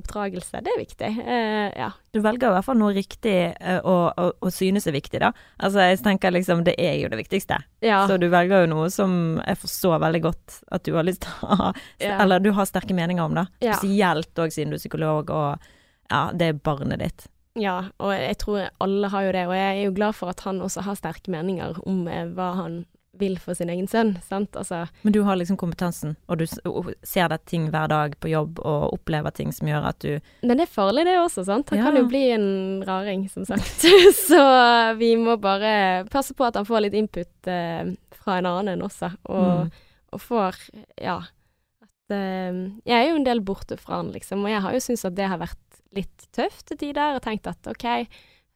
oppdragelse, det er viktig. Uh, ja. Du velger i hvert fall noe riktig uh, og, og, og, synes er viktig, da. Altså, jeg tenker liksom, det er jo det viktigste. Ja. Så du velger jo noe som jeg forstår veldig godt at du har lyst til å ha, ja. eller du har sterke meninger om, da. Spesielt òg siden du er psykolog, og ja, det er barnet ditt. Ja, og jeg tror alle har jo det, og jeg er jo glad for at han også har sterke meninger om eh, hva han vil for sin egen sønn, sant. Altså Men du har liksom kompetansen, og du ser deg ting hver dag på jobb og opplever ting som gjør at du Men det er farlig det også, sant. Han ja. kan jo bli en raring, som sagt. Så vi må bare passe på at han får litt input eh, fra en annen også, og, mm. og får Ja. At eh, Jeg er jo en del borte fra han, liksom, og jeg har jo syntes at det har vært litt tøft til tider, og tenkt at OK,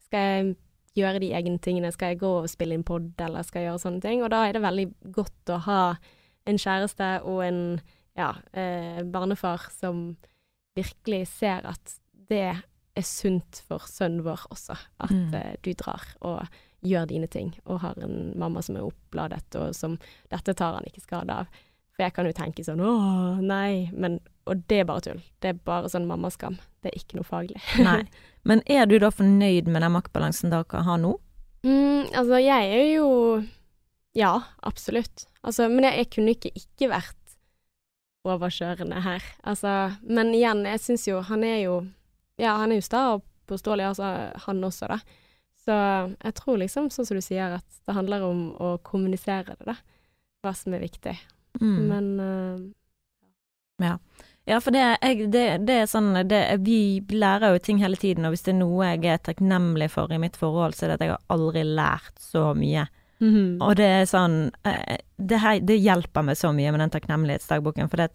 skal jeg gjøre de egne tingene. Skal jeg gå og spille inn pod, eller skal jeg gjøre sånne ting? Og da er det veldig godt å ha en kjæreste og en ja, eh, barnefar som virkelig ser at det er sunt for sønnen vår også, at mm. eh, du drar og gjør dine ting, og har en mamma som er oppladet, og som Dette tar han ikke skade av. For jeg kan jo tenke sånn åh, nei, men Og det er bare tull. Det er bare sånn mammaskam. Det er ikke noe faglig. nei. Men er du da fornøyd med den maktbalansen dere har nå? Mm, altså, jeg er jo Ja, absolutt. Altså, men jeg, jeg kunne ikke ikke vært overkjørende her. Altså, men igjen, jeg syns jo Han er jo Ja, han er jo sta og påståelig, altså han også, da. Så jeg tror liksom, sånn som du sier, at det handler om å kommunisere det, da. Hva som er viktig. Mm. Men uh, Ja. Ja, for det, jeg, det, det er sånn det, Vi lærer jo ting hele tiden, og hvis det er noe jeg er takknemlig for i mitt forhold, så er det at jeg har aldri lært så mye. Mm -hmm. Og det er sånn eh, det, her, det, hjelper meg så mye med den takknemlighetsdagboken, for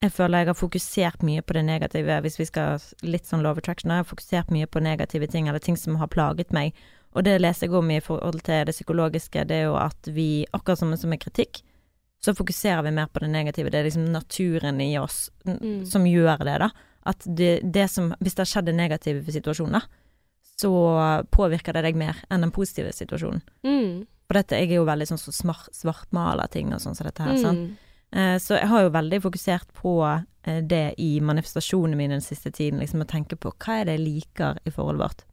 jeg føler jeg har fokusert mye på det negative, hvis vi skal litt sånn love attraction, jeg har fokusert mye på negative ting, eller ting som har plaget meg. Og det leser jeg om i forhold til det psykologiske, det er jo at vi, akkurat som, som med kritikk, så fokuserer vi mer på det negative. Det er liksom naturen i oss Mm. som gjør det, da. At det, det som Hvis det har skjedd en negativ situasjon, da, så påvirker det deg mer enn den positive situasjonen. Mm. For dette, jeg er jo veldig sånn så smart, svartmaler ting og sånn som dette her. Mm. Eh, Så jeg har jo veldig fokusert på eh, det i manifestasjonene mine den siste tiden, liksom å tenke på hva er det jeg liker i forholdet vårt.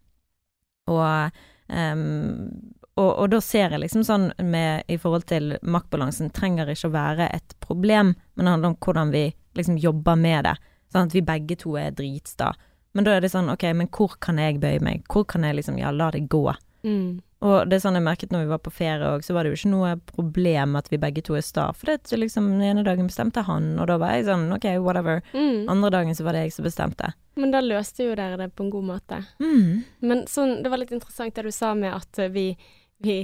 Og, ehm, og, og da ser jeg liksom sånn med i forhold til maktbalansen, trenger ikke å være et problem, men det handler om hvordan vi liksom jobber med det. Sånn at vi begge to er dritsta. Men da er det sånn, ok, men hvor kan jeg bøye meg? Hvor kan jeg liksom, ja, la det gå? Mm. Og det er sånn jeg merket når vi var på ferie òg, så var det jo ikke noe problem at vi begge to er sta. For det liksom, den ene dagen bestemte han, og da var jeg sånn ok, whatever. Mm. Andre dagen så var det jeg som bestemte. Men da løste jo dere det på en god måte. Mm. Men sånn, det var litt interessant det du sa med at vi, vi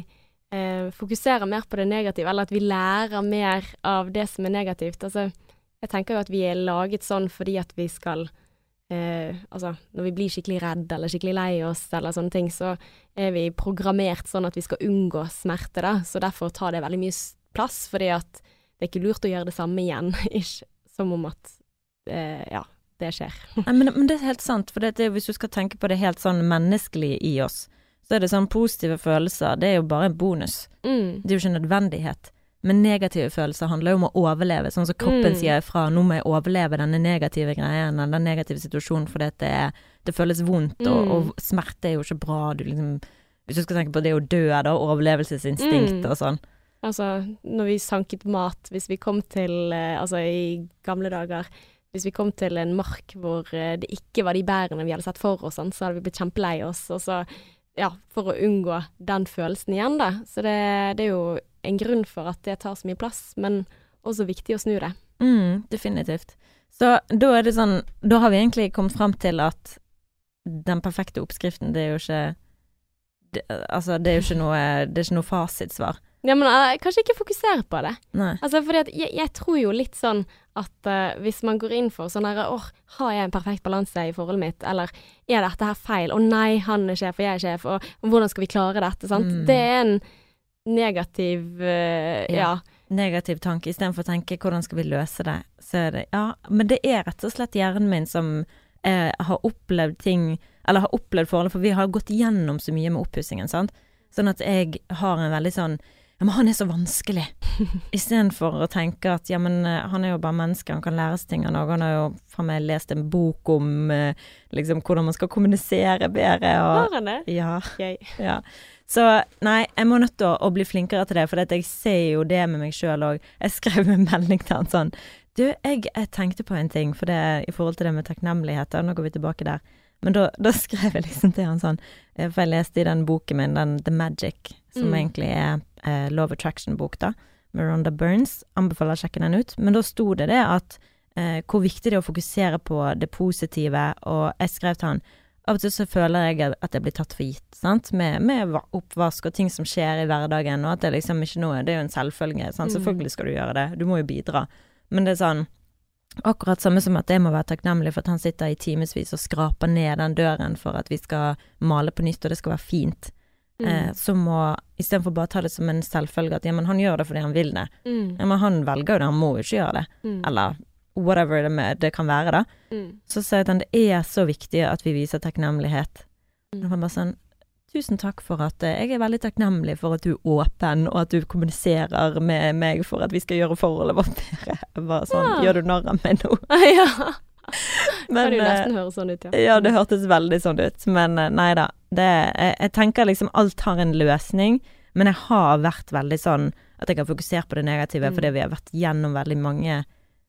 eh, fokuserer mer på det negative, eller at vi lærer mer av det som er negativt. Altså, jeg tenker jo at vi er laget sånn fordi at vi skal eh, Altså, når vi blir skikkelig redd eller skikkelig lei oss eller sånne ting, så er vi programmert sånn at vi skal unngå smerte, da. Så derfor tar det veldig mye plass, fordi at det er ikke lurt å gjøre det samme igjen. Ikke som om at eh, Ja, det skjer. Nei, men, men det er helt sant, for det, det, hvis du skal tenke på det helt sånn menneskelig i oss, så er det sånn positive følelser, det er jo bare en bonus. Mm. Det er jo ikke en nødvendighet. Men negative følelser handler jo om å overleve, sånn som kroppen Mm. sier ifra. Nå må jeg overleve denne negative greien, den negative situasjonen, fordi det, det føles vondt, og, Mm. og smerte er jo ikke bra. Du liksom Hvis du skal tenke på det å dø, da, overlevelsesinstinkt Mm. og sånn. Altså, når vi sanket mat, hvis vi kom til eh, Altså, i gamle dager Hvis vi kom til en mark hvor eh, det ikke var de bærene vi hadde sett for oss, sånn, så hadde vi blitt kjempelei oss. Og så, ja, for å unngå den følelsen igjen, da. Så det, det er jo en grunn for at det tar så mye plass, men også viktig å snu det. Mm, definitivt. Så da er det sånn Da har vi egentlig kommet fram til at den perfekte oppskriften, det er jo ikke det, Altså, det er jo ikke noe Det er ikke noe fasitsvar. Ja, men eh, kanskje ikke fokusere på det. Nei. Altså, fordi at jeg, jeg tror jo litt sånn at uh, hvis man går inn for sånn herre åh, har jeg en perfekt balanse i forholdet mitt, eller er dette her feil? Å nei, han er sjef og jeg er sjef, og, hvordan skal vi klare dette? Sant? Mm. Det er en negativ uh, Ja. ja. Negativ tanke istedenfor å tenke 'hvordan skal vi løse det', så er det Ja, men det er rett og slett hjernen min som har opplevd ting Eller har opplevd forholdet, for vi har gått gjennom så mye med oppussingen, sant. Sånn at jeg har en veldig sånn ja, men han er så vanskelig. Istedenfor å tenke at ja, men eh, han er jo bare menneske, han kan lære seg ting av noe. Han har jo faen meg lest en bok om eh, liksom hvordan man skal kommunisere bedre og Har han det? Ja. Ja. Så nei, jeg må nødt til å, bli flinkere til det, for jeg ser jo det med meg sjøl òg. Jeg skrev en melding til han sånn Du, jeg, jeg tenkte på en ting, for det i forhold til det med takknemlighet, og nå går vi tilbake der. Men da, da skrev jeg liksom til han sånn, eh, for jeg leste i den boken min, den The Magic, som Mm. egentlig er eh, Love Attraction-bok, da, med Rhonda Burns. Anbefaler å sjekke den ut. Men da sto det det at eh, hvor viktig det er å fokusere på det positive, og jeg skrev til han av og til så føler jeg at jeg blir tatt for gitt, sant, med, med va- oppvask og ting som skjer i hverdagen, og at det liksom ikke noe Det er jo en selvfølge, sant, Mm. selvfølgelig skal du gjøre det, du må jo bidra. Men det er sånn Akkurat samme som at jeg må være takknemlig for at han sitter i timevis og skraper ned den døren for at vi skal male på nytt, og det skal være fint. Eh, Mm. så må istedenfor bare ta det som en selvfølge at ja, men han gjør det fordi han vil det. Mm. Ja, men han velger jo det, han må jo ikke gjøre det. Mm. Eller whatever det, med, det kan være, da. Mm. Så sier han det er så viktig at vi viser takknemlighet. Mm. Og han bare sånn Tusen takk for at eh, Jeg er veldig takknemlig for at du er åpen, og at du kommuniserer med meg for at vi skal gjøre forholdet vårt bedre. Bare sånn Ja. Gjør du narr av meg nå? ja. Men, kan jo eh, nesten høres sånn ut, ja. ja, det hørtes veldig sånn ut, men eh, nei da. Det, jeg, jeg tenker liksom alt har en løsning, men jeg har vært veldig sånn at jeg har fokusert på det negative Mm. fordi vi har vært gjennom veldig mange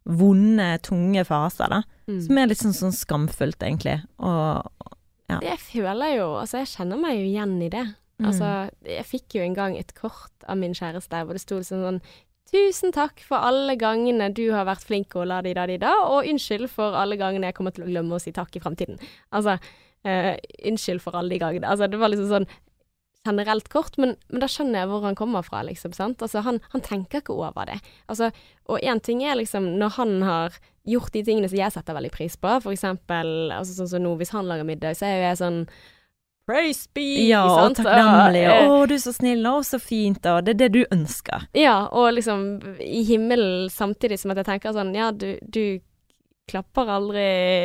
vonde, tunge faser, da. Mm. Som er litt sånn, sånn skamfullt, egentlig. Og Jeg føler jo Altså, jeg kjenner meg jo igjen i det. Mm. Altså, jeg fikk jo en gang et kort av min kjæreste hvor det sto liksom sånn Tusen takk for alle gangene du har vært flink og la di da di da, og unnskyld for alle gangene jeg kommer til å glemme å si takk i fremtiden. Altså, eh, unnskyld for alle de gangene. Altså, det var liksom sånn generelt kort, men, men da skjønner jeg hvor han kommer fra, liksom, sant. Altså, han, han tenker ikke over det. Altså, og én ting er liksom når han har gjort de tingene som jeg setter veldig pris på. For eksempel altså sånn som nå, hvis han lager middag, så er jo jeg sånn Praise be! Ja, og sant? takknemlig. Og, eh, Å, du er så snill. og så fint. Og det er det du ønsker. Ja, og liksom i himmelen samtidig som at jeg tenker sånn Ja, du, du klapper aldri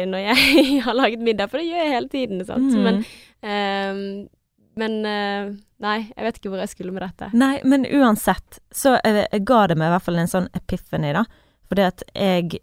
når jeg har laget middag, for det gjør jeg hele tiden, sant. Mm. Men, uh, men uh, Nei, jeg vet ikke hvor jeg skulle med dette. Nei, men uansett, så ga det meg i hvert fall en sånn epiphany, da. Fordi at jeg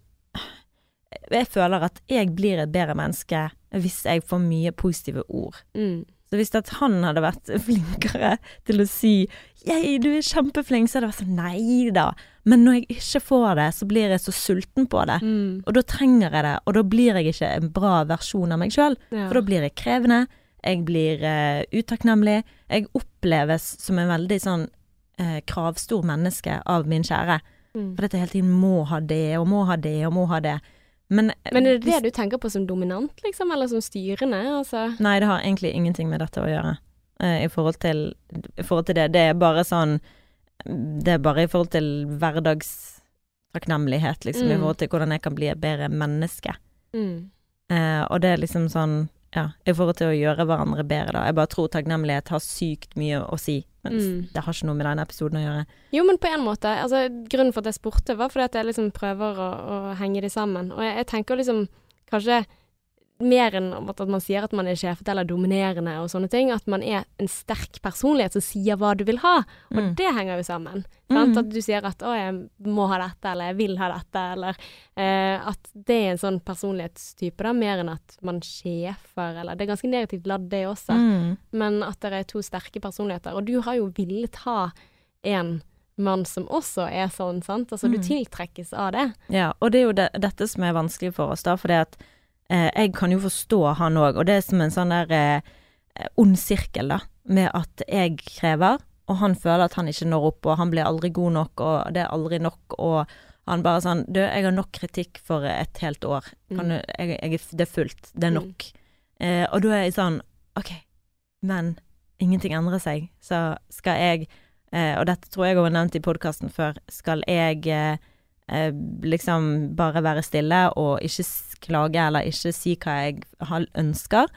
Jeg føler at jeg blir et bedre menneske hvis jeg får mye positive ord. Mm. Så hvis han hadde vært flinkere til å si 'Yay, du er kjempeflink', så hadde jeg vært sånn Nei da. Men når jeg ikke får det, så blir jeg så sulten på det. Mm. Og da trenger jeg det, og da blir jeg ikke en bra versjon av meg sjøl. Ja. For da blir jeg krevende, jeg blir uh, utakknemlig. Jeg oppleves som en veldig sånn uh, kravstor menneske av min kjære. Mm. For dette hele tiden må ha det, og må ha det, og må ha det. Men, Men er det det du tenker på som dominant, liksom, eller som styrende? Altså? Nei, det har egentlig ingenting med dette å gjøre. Uh, I forhold til, I forhold til det. Det er bare sånn Det er bare i forhold til hverdagstakknemlighet, liksom. I Mm. forhold til hvordan jeg kan bli et bedre menneske. Mm. Uh, og det er liksom sånn Ja, i forhold til å gjøre hverandre bedre, da. Jeg bare tror takknemlighet har sykt mye å si. Men Mm. det har ikke noe med denne episoden å gjøre. Jo, men på en måte. Altså, grunnen for at jeg spurte, var fordi at jeg liksom prøver å, å henge de sammen. Og jeg, jeg tenker liksom kanskje mer enn at, man sier at man er sjefete eller dominerende og sånne ting, at man er en sterk personlighet som sier hva du vil ha. Og Mm. det henger jo sammen. Mhm. At du sier at 'å, jeg må ha dette', eller 'jeg vil ha dette', eller eh, at det er en sånn personlighetstype, da, mer enn at man sjefer, eller Det er ganske negativt ladd, det også Mm. men at det er to sterke personligheter. Og du har jo villet ha en mann som også er sånn, sant. Altså du Mm. tiltrekkes av det. Ja, og det er jo det, dette som er vanskelig for oss, da. Fordi at eh, jeg kan jo forstå han òg, og det er som en sånn der eh, ond sirkel, da. Med at jeg krever, og han føler at han ikke når opp, og han blir aldri god nok, og det er aldri nok, og han bare sånn Du, jeg har nok kritikk for et helt år. Kan du, jeg, jeg, det er fullt. Det er Mm. nok. Eh, og da er jeg sånn OK, men ingenting endrer seg, så skal jeg eh, Og dette tror jeg var nevnt i podkasten før. Skal jeg eh, eh, liksom bare være stille og ikke klage eller ikke si hva jeg ønsker,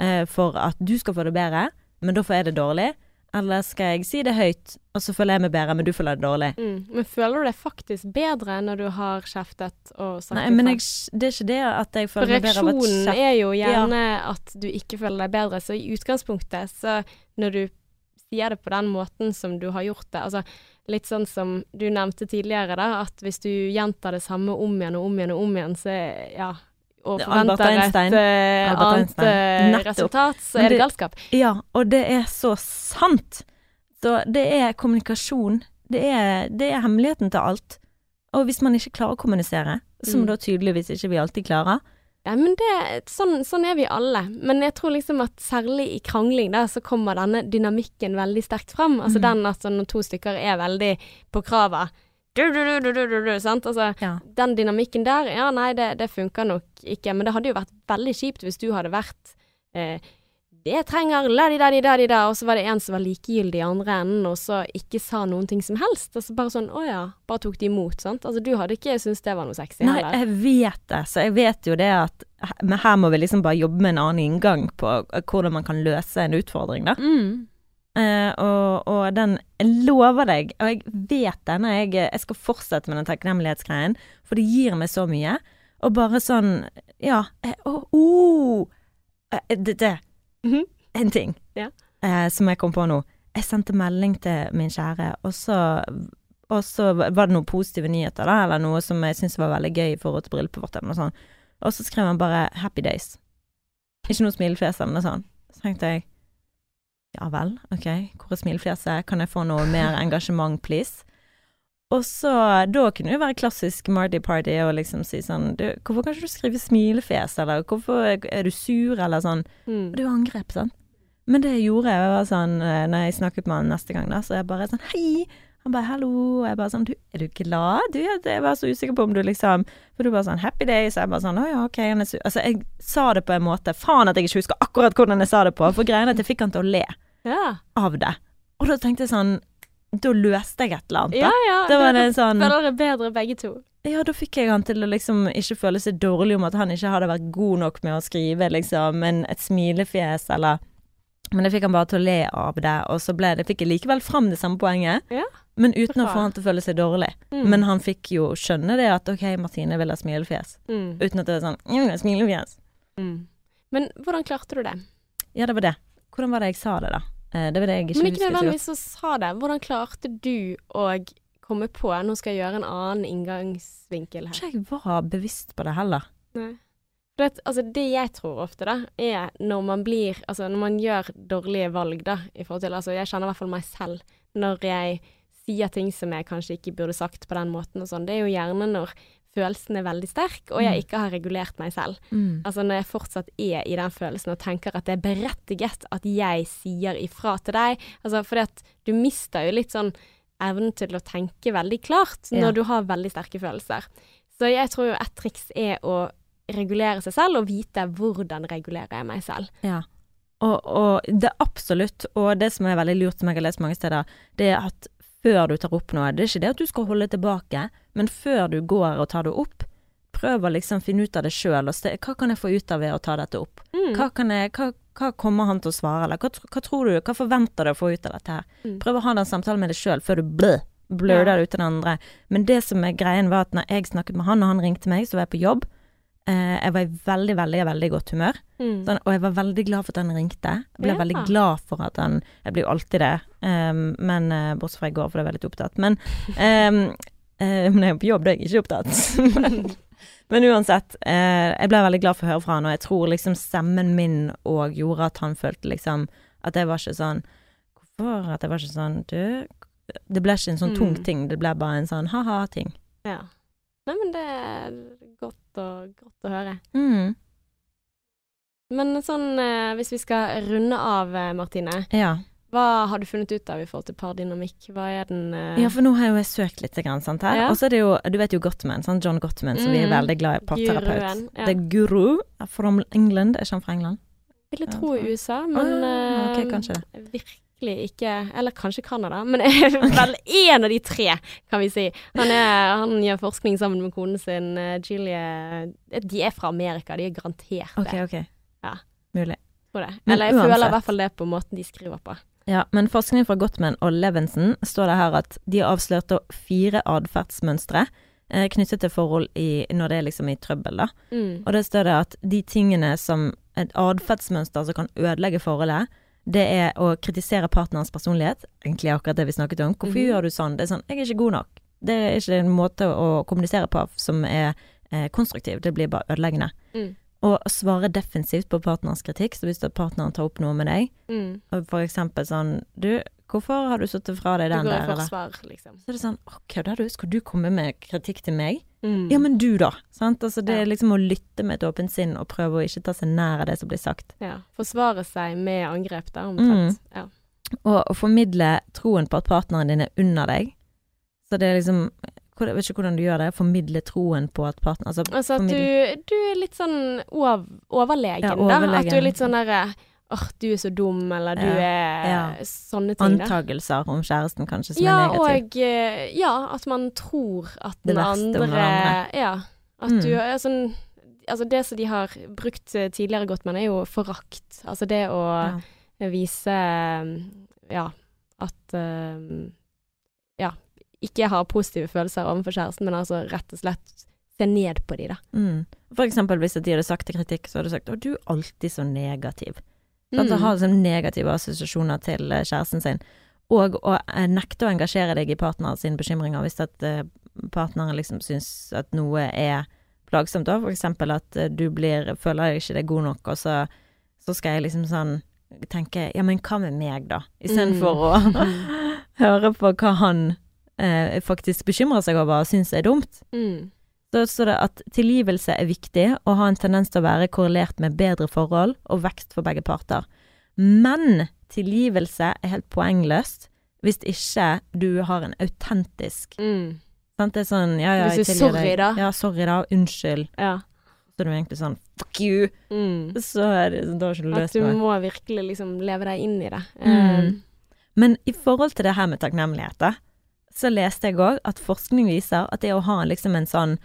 eh, for at du skal få det bedre, men da får jeg det dårlig? Eller skal jeg si det høyt, og så føler jeg meg bedre, men du føler det dårlig? Mm. Men føler du deg faktisk bedre når du har kjeftet og sagt Nei, men jeg, det er ikke det at jeg føler meg bedre av at reaksjonen er jo gjerne at du ikke føler deg bedre, så i utgangspunktet, så når du sier det på den måten som du har gjort det, altså litt sånn som du nevnte tidligere, da, at hvis du gjentar det samme om igjen og om igjen og om igjen, så ja og er forventer et eh, annet eh, Nettopp. resultat, så det, er det galskap. Ja, og det er så sant. Så det er kommunikasjon. Det er, det er hemmeligheten til alt. Og hvis man ikke klarer å kommunisere, som Mm. da tydeligvis ikke vi alltid klarer Ja, men det, sånn, sånn er vi alle. Men jeg tror liksom at særlig i krangling da, så kommer denne dynamikken veldig sterkt fram. Altså Mm. den at altså, når to stykker er veldig på kravet Altså, Ja. den dynamikken der, ja nei, det, det funker nok ikke. Men det hadde jo vært veldig kjipt hvis du hadde vært eh, det trenger la-di-da-di-da-di-da, og så var det en som var likegyldig i andre enden, og så ikke sa noen ting som helst. Altså bare sånn, å ja, bare tok de imot, sant. Altså du hadde ikke syntes det var noe sexy Nei, heller. jeg vet det, så jeg vet jo det at her må vi liksom bare jobbe med en annen inngang på hvordan man kan løse en utfordring, da. Mm. Eh, og, og den Jeg lover deg, og jeg vet den, og jeg, jeg skal fortsette med den takknemlighetsgreien, for det gir meg så mye. Og bare sånn Ja. Å, uh, oh, uh, det, det. Mhm. En ting Ja. eh, som jeg kom på nå. Jeg sendte melding til min kjære, og så og så var det noen positive nyheter, da, eller noe som jeg syntes var veldig gøy i forhold til bryllupet vårt, eller noe sånt. Og så skrev han bare 'happy days'. Ikke noe smilefjes eller noe sånt. Så tenkte jeg ja vel, ok, hvor er smilefjeset, kan jeg få noe mer engasjement, please? Og så, da kunne det jo være klassisk Marty Party og liksom si sånn du, Hvorfor kan ikke du skrive smilefjes, eller hvorfor er du sur, eller sånn. Mm. Det er jo angrep, sant. Men det jeg gjorde, jeg var sånn eh, Når jeg snakket med han neste gang, da, så jeg bare sånn Hei! Han bare 'hallo', og jeg bare sånn du, 'Er du glad?' Du, jeg var så usikker på om du liksom For du bare sånn 'happy days', og jeg bare sånn 'Å ja, ok', han er sur Altså, jeg sa det på en måte Faen at jeg ikke husker akkurat hvordan jeg sa det på, for greien er at jeg fikk han til å le Ja. av det. Og da tenkte jeg sånn Da løste jeg et eller annet, da. Ja, ja. Da var det sånn Føler bedre begge to. ja, da fikk jeg han til å liksom ikke føle seg dårlig om at han ikke hadde vært god nok med å skrive liksom en, et smilefjes eller Men jeg fikk han bare til å le av det, og så ble det, fikk jeg likevel fram det samme poenget. Ja, Men uten å få han til å føle seg dårlig. Mm. Men han fikk jo skjønne det at OK, Martine vil ha smilefjes. Mm. Uten at det var sånn Jeg smilefjes. Mm. Men hvordan klarte du det? Ja, det var det. Hvordan var det jeg sa det, da? Eh, Det var det jeg ikke Men ikke husker så godt. nødvendigvis å sa det. Hvordan klarte du å komme på Nå skal jeg gjøre en annen inngangsvinkel her. Ikke jeg var bevisst på det heller. Nei. Det, altså, det jeg tror ofte, da, er når man blir Altså når man gjør dårlige valg, da, i forhold til Altså, jeg kjenner i hvert fall meg selv når jeg sier ting som jeg kanskje ikke burde sagt på den måten og sånn. Det er jo gjerne når følelsen er veldig sterk, og jeg Mm. ikke har regulert meg selv. Mm. Altså når jeg fortsatt er i den følelsen og tenker at det er berettiget at jeg sier ifra til deg. Altså fordi at du mister jo litt sånn evnen til å tenke veldig klart Ja. når du har veldig sterke følelser. Så jeg tror jo et triks er å regulere seg selv og vite hvordan regulerer jeg meg selv. Ja. Og, og det er absolutt, og det som er veldig lurt, som jeg har lest mange steder, det er at før du tar opp noe, det er ikke det at du skal holde tilbake, men før du går og tar det opp, prøv å liksom finne ut av det sjøl, hva kan jeg få ut av ved å ta dette opp? Mm. Hva, kan jeg, hva, hva kommer han til å svare, eller hva, hva tror du, hva forventer du å få ut av dette her? Mm. Prøv å ha den samtalen med deg sjøl før du blø, bløder ja. ut til den andre. Men det som er greien var at når jeg snakket med han, og han ringte meg, så var jeg på jobb. Eh, jeg var i veldig, veldig, veldig godt humør. Mm. Sånn, og jeg var veldig glad for at han ringte. Jeg ble Ja. veldig glad for at han Jeg blir jo alltid det, um, men uh, bortsett fra i går, for da var jeg litt opptatt. Men um, uh, når jeg er på jobb, da er jeg ikke opptatt. men, men uansett, eh, jeg ble veldig glad for å høre fra han, og jeg tror liksom stemmen min òg gjorde at han følte liksom at jeg var ikke sånn Hvorfor at jeg var ikke sånn Du Det ble ikke en sånn tung Mm. ting, det ble bare en sånn ha-ha-ting. Ja. Nei, men det er godt, og, godt å høre. Mm. Men sånn, eh, hvis vi skal runde av, eh, Martine. Ja. Hva har du funnet ut av i forhold til pardynamikk? Hva er den uh... Ja, for nå har jo jeg søkt litt, grann, sant her. Ja. Og så er det jo, du vet jo Gottman, sant? John Gottman, som vi er Mhm. veldig glad i, parterapeut. Ja. Det er guru from England, er ikke han fra England? ville Ja, tro. USA, men Ah, ok, eh, kanskje det. Virkelig ikke Eller kanskje Canada, men vel én av de tre, kan vi si. Han, er, han gjør forskning sammen med konen sin, eh, Julie De er fra Amerika, de er garantert det. Okay, okay. Ja. Mulig. Tror det. Eller jeg føler i hvert fall det på måten de skriver på. Ja, men forskning fra Gottman og Levinson står det her at de har avslørt fire atferdsmønstre eh, knyttet til forhold i, når det er liksom i trøbbel, da. Mm. Og det står det at de tingene som et atferdsmønster som kan ødelegge forholdet, det er å kritisere partnerens personlighet. Egentlig akkurat det vi snakket om. Hvorfor Mhm. gjør du sånn? Det er sånn, jeg er ikke god nok. Det er ikke en måte å kommunisere på som er eh, konstruktiv. Det blir bare ødeleggende. Mm. Og svare defensivt på partnerens kritikk. Så hvis partneren tar opp noe med deg, Mm. for eksempel sånn Du, hvorfor har du satt fra deg Du den går i der, forsvar, liksom. Så er det sånn OK, da du? Skal du komme med kritikk til meg? Mm. Ja, men du, da. Sant? Altså, det Ja. er liksom å lytte med et åpent sinn og prøve å ikke ta seg nær av det som blir sagt. Ja. Forsvare seg med angrep, da, omtrent. Ja. Og å formidle troen på at partneren din er under deg. Så det er liksom Jeg vet ikke hvordan du gjør det. Formidle troen på at partner Altså, Altså at du, du er litt sånn ov overlegen, Ja, da. At du er litt sånn derre Åh, du er så dum, eller du Ja, er ja. Sånne ting. Antagelser om kjæresten kanskje som Ja, er negativ. og eh, ja, at man tror at Det den verste om andre, andre. Ja. At Mm. du sånn Altså, det som de har brukt eh, tidligere godt, men er jo forakt. Altså det å vise eh, Ja, at Ja, ikke ha positive følelser overfor kjæresten, men altså rett og slett se ned på de, da. Mm. For eksempel hvis de hadde sagt til kritikk, så hadde du sagt 'Å, du er alltid så negativ'. Sant? Å ha liksom negative assosiasjoner til eh, kjæresten sin. Og å eh, nekte å engasjere deg i partneren sine bekymringer hvis at eh, partneren liksom syns at noe er plagsomt, da. For eksempel at du blir føler ikke det er god nok, og så, så skal jeg liksom sånn tenke ja, men hva med meg, da? Istedenfor Mm. å høre på hva han eh, faktisk bekymrer seg over og syns er dumt. Mm. Så står det at tilgivelse er viktig og har en tendens til å være korrelert med bedre forhold og vekst for begge parter. Men tilgivelse er helt poengløst hvis ikke du har en autentisk Mm. sant? Det er sånn ja, ja, Hvis jeg du er sorry, da. Ja, sorry, da. Unnskyld. Ja. Så er du egentlig sånn fuck you. Mm. Så er det, da har ikke du At du noe. må virkelig liksom leve deg inn i det. Mm. Eh, Men i forhold til det her med takknemlighet, da, så leste jeg òg at forskning viser at det å ha liksom en sånn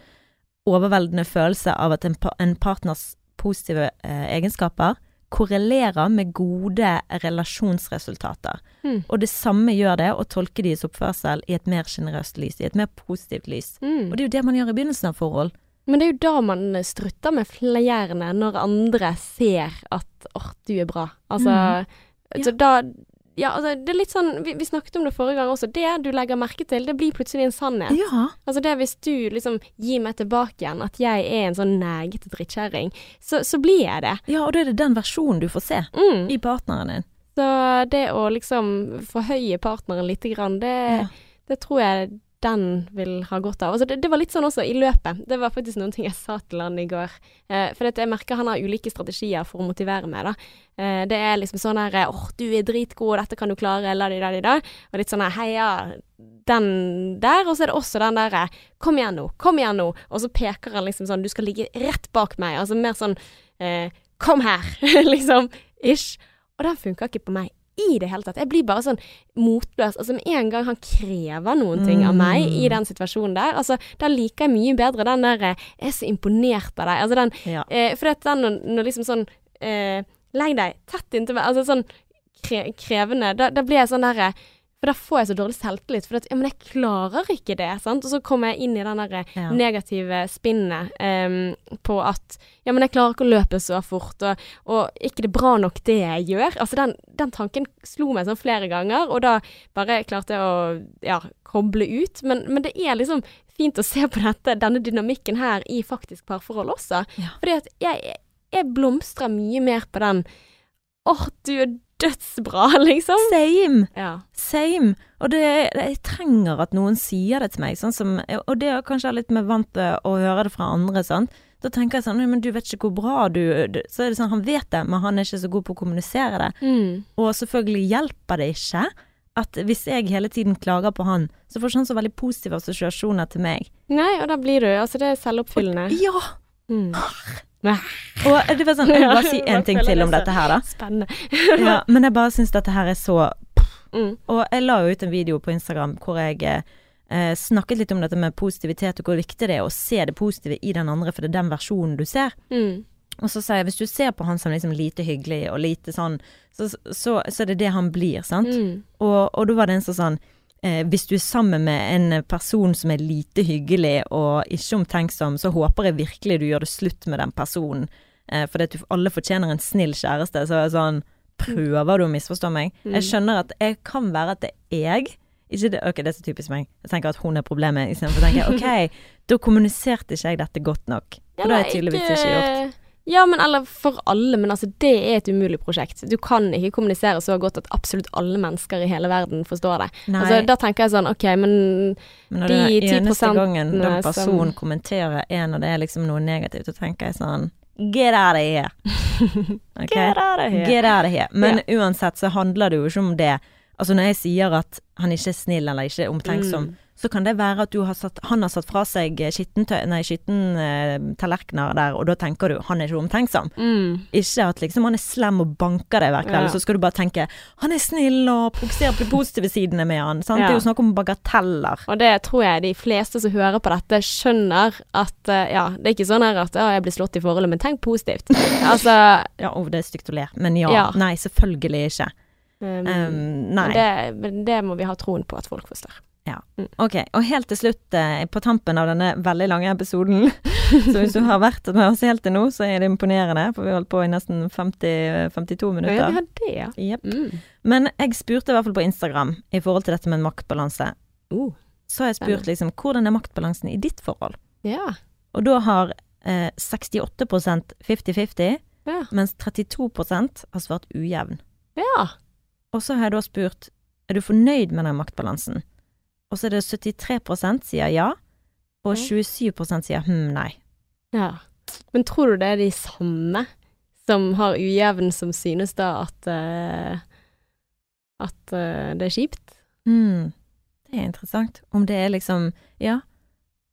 overveldende følelse av at en, en partners positive eh, egenskaper korrelerer med gode relasjonsresultater. Mm. Og det samme gjør det å tolke deres oppførsel i et mer sjenerøst lys, i et mer positivt lys. Mm. Og det er jo det man gjør i begynnelsen av forhold. Men det er jo da man strutter med flere, når andre ser at 'åh, du er bra'. Altså Mm. Ja. Så da Ja, altså, det er litt sånn vi, vi snakket om det forrige gang også. Det du legger merke til, det blir plutselig en sannhet. Ja. Altså det hvis du liksom gir meg tilbake igjen at jeg er en sånn negete drittkjerring, så, så blir jeg det. ja, og da er det den versjonen du får se Mm. i partneren din. Så det å liksom forhøye partneren lite grann, det, Ja. det tror jeg den vil ha godt av. Altså det, det var litt sånn også i løpet. Det var faktisk noen ting jeg sa til han i går. Eh, for jeg merker han har ulike strategier for å motivere meg, da. Eh, det er liksom sånn her åh, du er dritgod, dette kan du klare, la di da di da. Og litt sånn her heia den der. Og så er det også den derre kom igjen nå, kom igjen nå. Og så peker han liksom sånn du skal ligge rett bak meg. Altså mer sånn eh, kom her, liksom. Ish. Og den funka ikke på meg i det hele tatt. Jeg blir bare sånn motløs. Altså med en gang han krever noen ting av meg i Mm. den situasjonen der, altså da liker jeg mye bedre den der eh, Jeg er så imponert av deg. Altså den Ja. eh, For det er når, når liksom sånn eh, Legg deg tett inntil meg. Altså sånn kre, krevende. Da, da blir jeg sånn derre For da får jeg så dårlig selvtillit. For at, ja, men jeg klarer ikke det. Sant? Og så kommer jeg inn i den derre Ja. negative spinnet um, på at ja, men jeg klarer ikke å løpe så fort, og, og ikke det er bra nok det jeg gjør. Altså den, den tanken slo meg sånn flere ganger, og da bare klarte jeg å ja, koble ut. Men, men det er liksom fint å se på dette, denne dynamikken her i faktisk parforhold også. Ja. Fordi at jeg, jeg blomstrer mye mer på den åh, du er dødsbra, liksom. Same! Ja. Same. Og det, det, jeg trenger at noen sier det til meg, sånn som Og det er kanskje litt mer vant til å høre det fra andre, sant. Da tenker jeg sånn Men du vet ikke hvor bra du, du Så er det sånn, han vet det, men han er ikke så god på å kommunisere det. Mm. Og selvfølgelig hjelper det ikke at hvis jeg hele tiden klager på han, så får ikke han så veldig positive assosiasjoner til meg. Nei, og da blir du Altså, det er selvoppfyllende. Ja! Mm. Og det var sånn, jeg vil bare si en ting til om dette her, da. Spennende. Ja, men jeg bare syns dette her er så Mm. Og jeg la jo ut en video på Instagram hvor jeg eh, snakket litt om dette med positivitet, og hvor viktig det er å se det positive i den andre, for det er den versjonen du ser. Mm. Og så sa jeg hvis du ser på han som liksom lite hyggelig og lite sånn, så, så, så er det det han blir, sant. Mm. Og, og da var det en som sånn eh, Hvis du er sammen med en person som er lite hyggelig og ikke omtenksom, så håper jeg virkelig du gjør det slutt med den personen. Eh, for det du- alle fortjener en snill kjæreste. Så er det sånn Prøver du å misforstå meg? Mm. Jeg skjønner at jeg kan være at det er jeg. Ikke det, ok, det er så typisk meg. Jeg tenker at hun er problemet, istedenfor å tenke ok, da kommuniserte ikke jeg dette godt nok. For det har jeg tydeligvis ikke gjort. Ja, men eller for alle, men altså det er et umulig prosjekt. Du kan ikke kommunisere så godt at absolutt alle mennesker i hele verden forstår det. Nei, Altså, da tenker jeg sånn, OK, men men de er eneste 10% gangen den som- kommenterer en, og det er liksom noe negativt, så tenker jeg sånn Get out of here. Okay? Get out of here. Get out of here. Men uansett så handler det jo ikke om det. Altså når jeg sier at han ikke er snill eller ikke er omtenksom, Mm. Så kan det være at du har satt, han har satt fra seg skittentallerkener eh, der, og da tenker du han er ikke omtenksom. Mm. Ikke at liksom han er slem og banker deg hver kveld, Ja. så skal du bare tenke han er snill og fokuserer på de positive sidene med han. Sant? Det er jo snakk om bagateller. Og det tror jeg de fleste som hører på dette, skjønner at eh, ja, det er ikke sånn her at ja, jeg blir slått i forholdet, men tenk positivt. altså Ja, oh, det er stygt å le, men ja. Ja. Nei, selvfølgelig ikke. um, Um, nei. det, det må vi ha troen på at folk forstår. Ok, og helt til slutt, eh, på tampen av denne veldig lange episoden, så hvis du har vært med oss helt til nå, så er det imponerende, for vi har holdt på i nesten 50, 52 Ja, vi minutter. har det, ja. Jepp. Mm. Men jeg spurte i hvert fall på Instagram i forhold til dette med maktbalanse. Uh, Så har jeg spurt liksom, hvordan er maktbalansen i ditt forhold? ja. Og da har eh, 68% 50-50, Ja. mens 32% har svart ujevn. ja. Og så har jeg da spurt, er du fornøyd med den maktbalansen? Og så er det 73% sier ja, og 27% sier hm, nei. Ja. Men tror du det er de samme som har ujevn, som synes da at uh, at uh, det er kjipt? Mm. det er interessant. Om det er liksom Ja.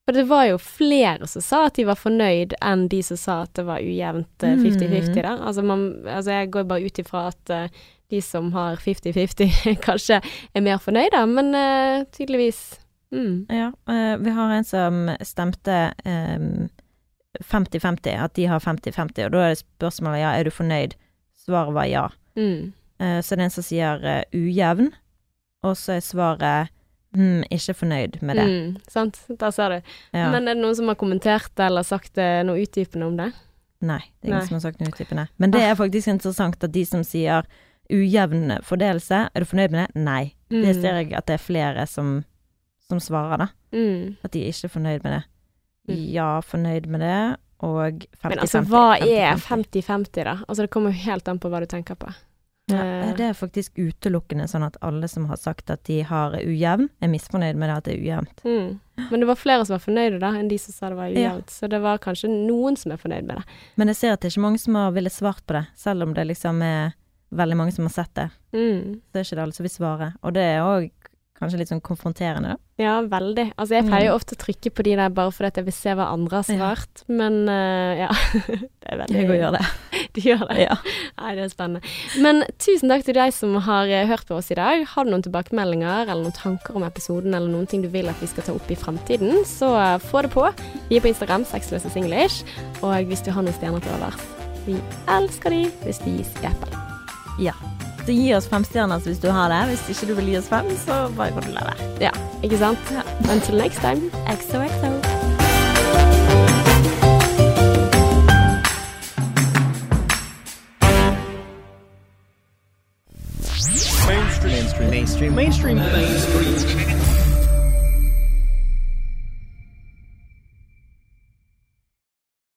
For det var jo flere som sa at de var fornøyd, enn de som sa at det var ujevnt eh, 50-50 Mm. der. Altså, man, altså jeg går bare ut ifra at eh, de som har 50-50 kanskje er mer fornøyde, men uh, tydeligvis Mm. Ja, uh, vi har en som stemte ehm, 50-50, at de har 50-50, og da er det spørsmålet ja, er du fornøyd? Svaret var ja. Mm. Uh, så det er en som sier ujevn, og så er svaret Mm, ikke fornøyd med det. Mm. Sant, der ser du. Ja. Men er det noen som har kommentert eller sagt noe utdypende om det? Nei, det er ingen Nei. som har sagt noe utdypende. Men det er faktisk interessant at de som sier ujevn fordelelse, er du fornøyd med det? Nei. Det Mm. ser jeg at det er flere som, som svarer, da. Mm. At de er ikke fornøyd med det. Mm. Ja, fornøyd med det, og 50-50. Men altså, hva er 50-50? 50-50, da? Altså, det kommer jo helt an på hva du tenker på. Ja, Eh. det er faktisk utelukkende sånn at alle som har sagt at de har ujevn, er misfornøyd med det at det er ujevnt. Mm. Men det var flere som var fornøyde, da, enn de som sa det var Ja. ujevnt. Så det var kanskje noen som er fornøyd med det. Men jeg ser at det er ikke mange som har villet svart på det, selv om det liksom er veldig mange som har sett det. Mm. Så er ikke det alle som vil svare. Og det er òg kanskje litt sånn konfronterende, da. Ja, veldig. Altså, jeg pleier jo ofte å trykke på de der bare fordi at jeg vil se hva andre har svart, Ja. svart, men uh, ja. det er veldig Jeg òg gjør det. Du gjør det? Ja. Nei, det er spennende. Men tusen takk til deg som har eh, hørt på oss i dag. Har du noen tilbakemeldinger eller noen tanker om episoden, eller noen ting du vil at vi skal ta opp i fremtiden, så eh, få det på. Vi er på Instagram, Sexløse Singlish, og hvis du har noen stjerner til overs, vi elsker de hvis de skapper. Så gi oss fem stjerner hvis du har det. Hvis ikke du vil gi oss fem, så bare kan du la være. Ikke sant? Until next time. XOXO. mainstream mainstream mainstream mainstream mainstream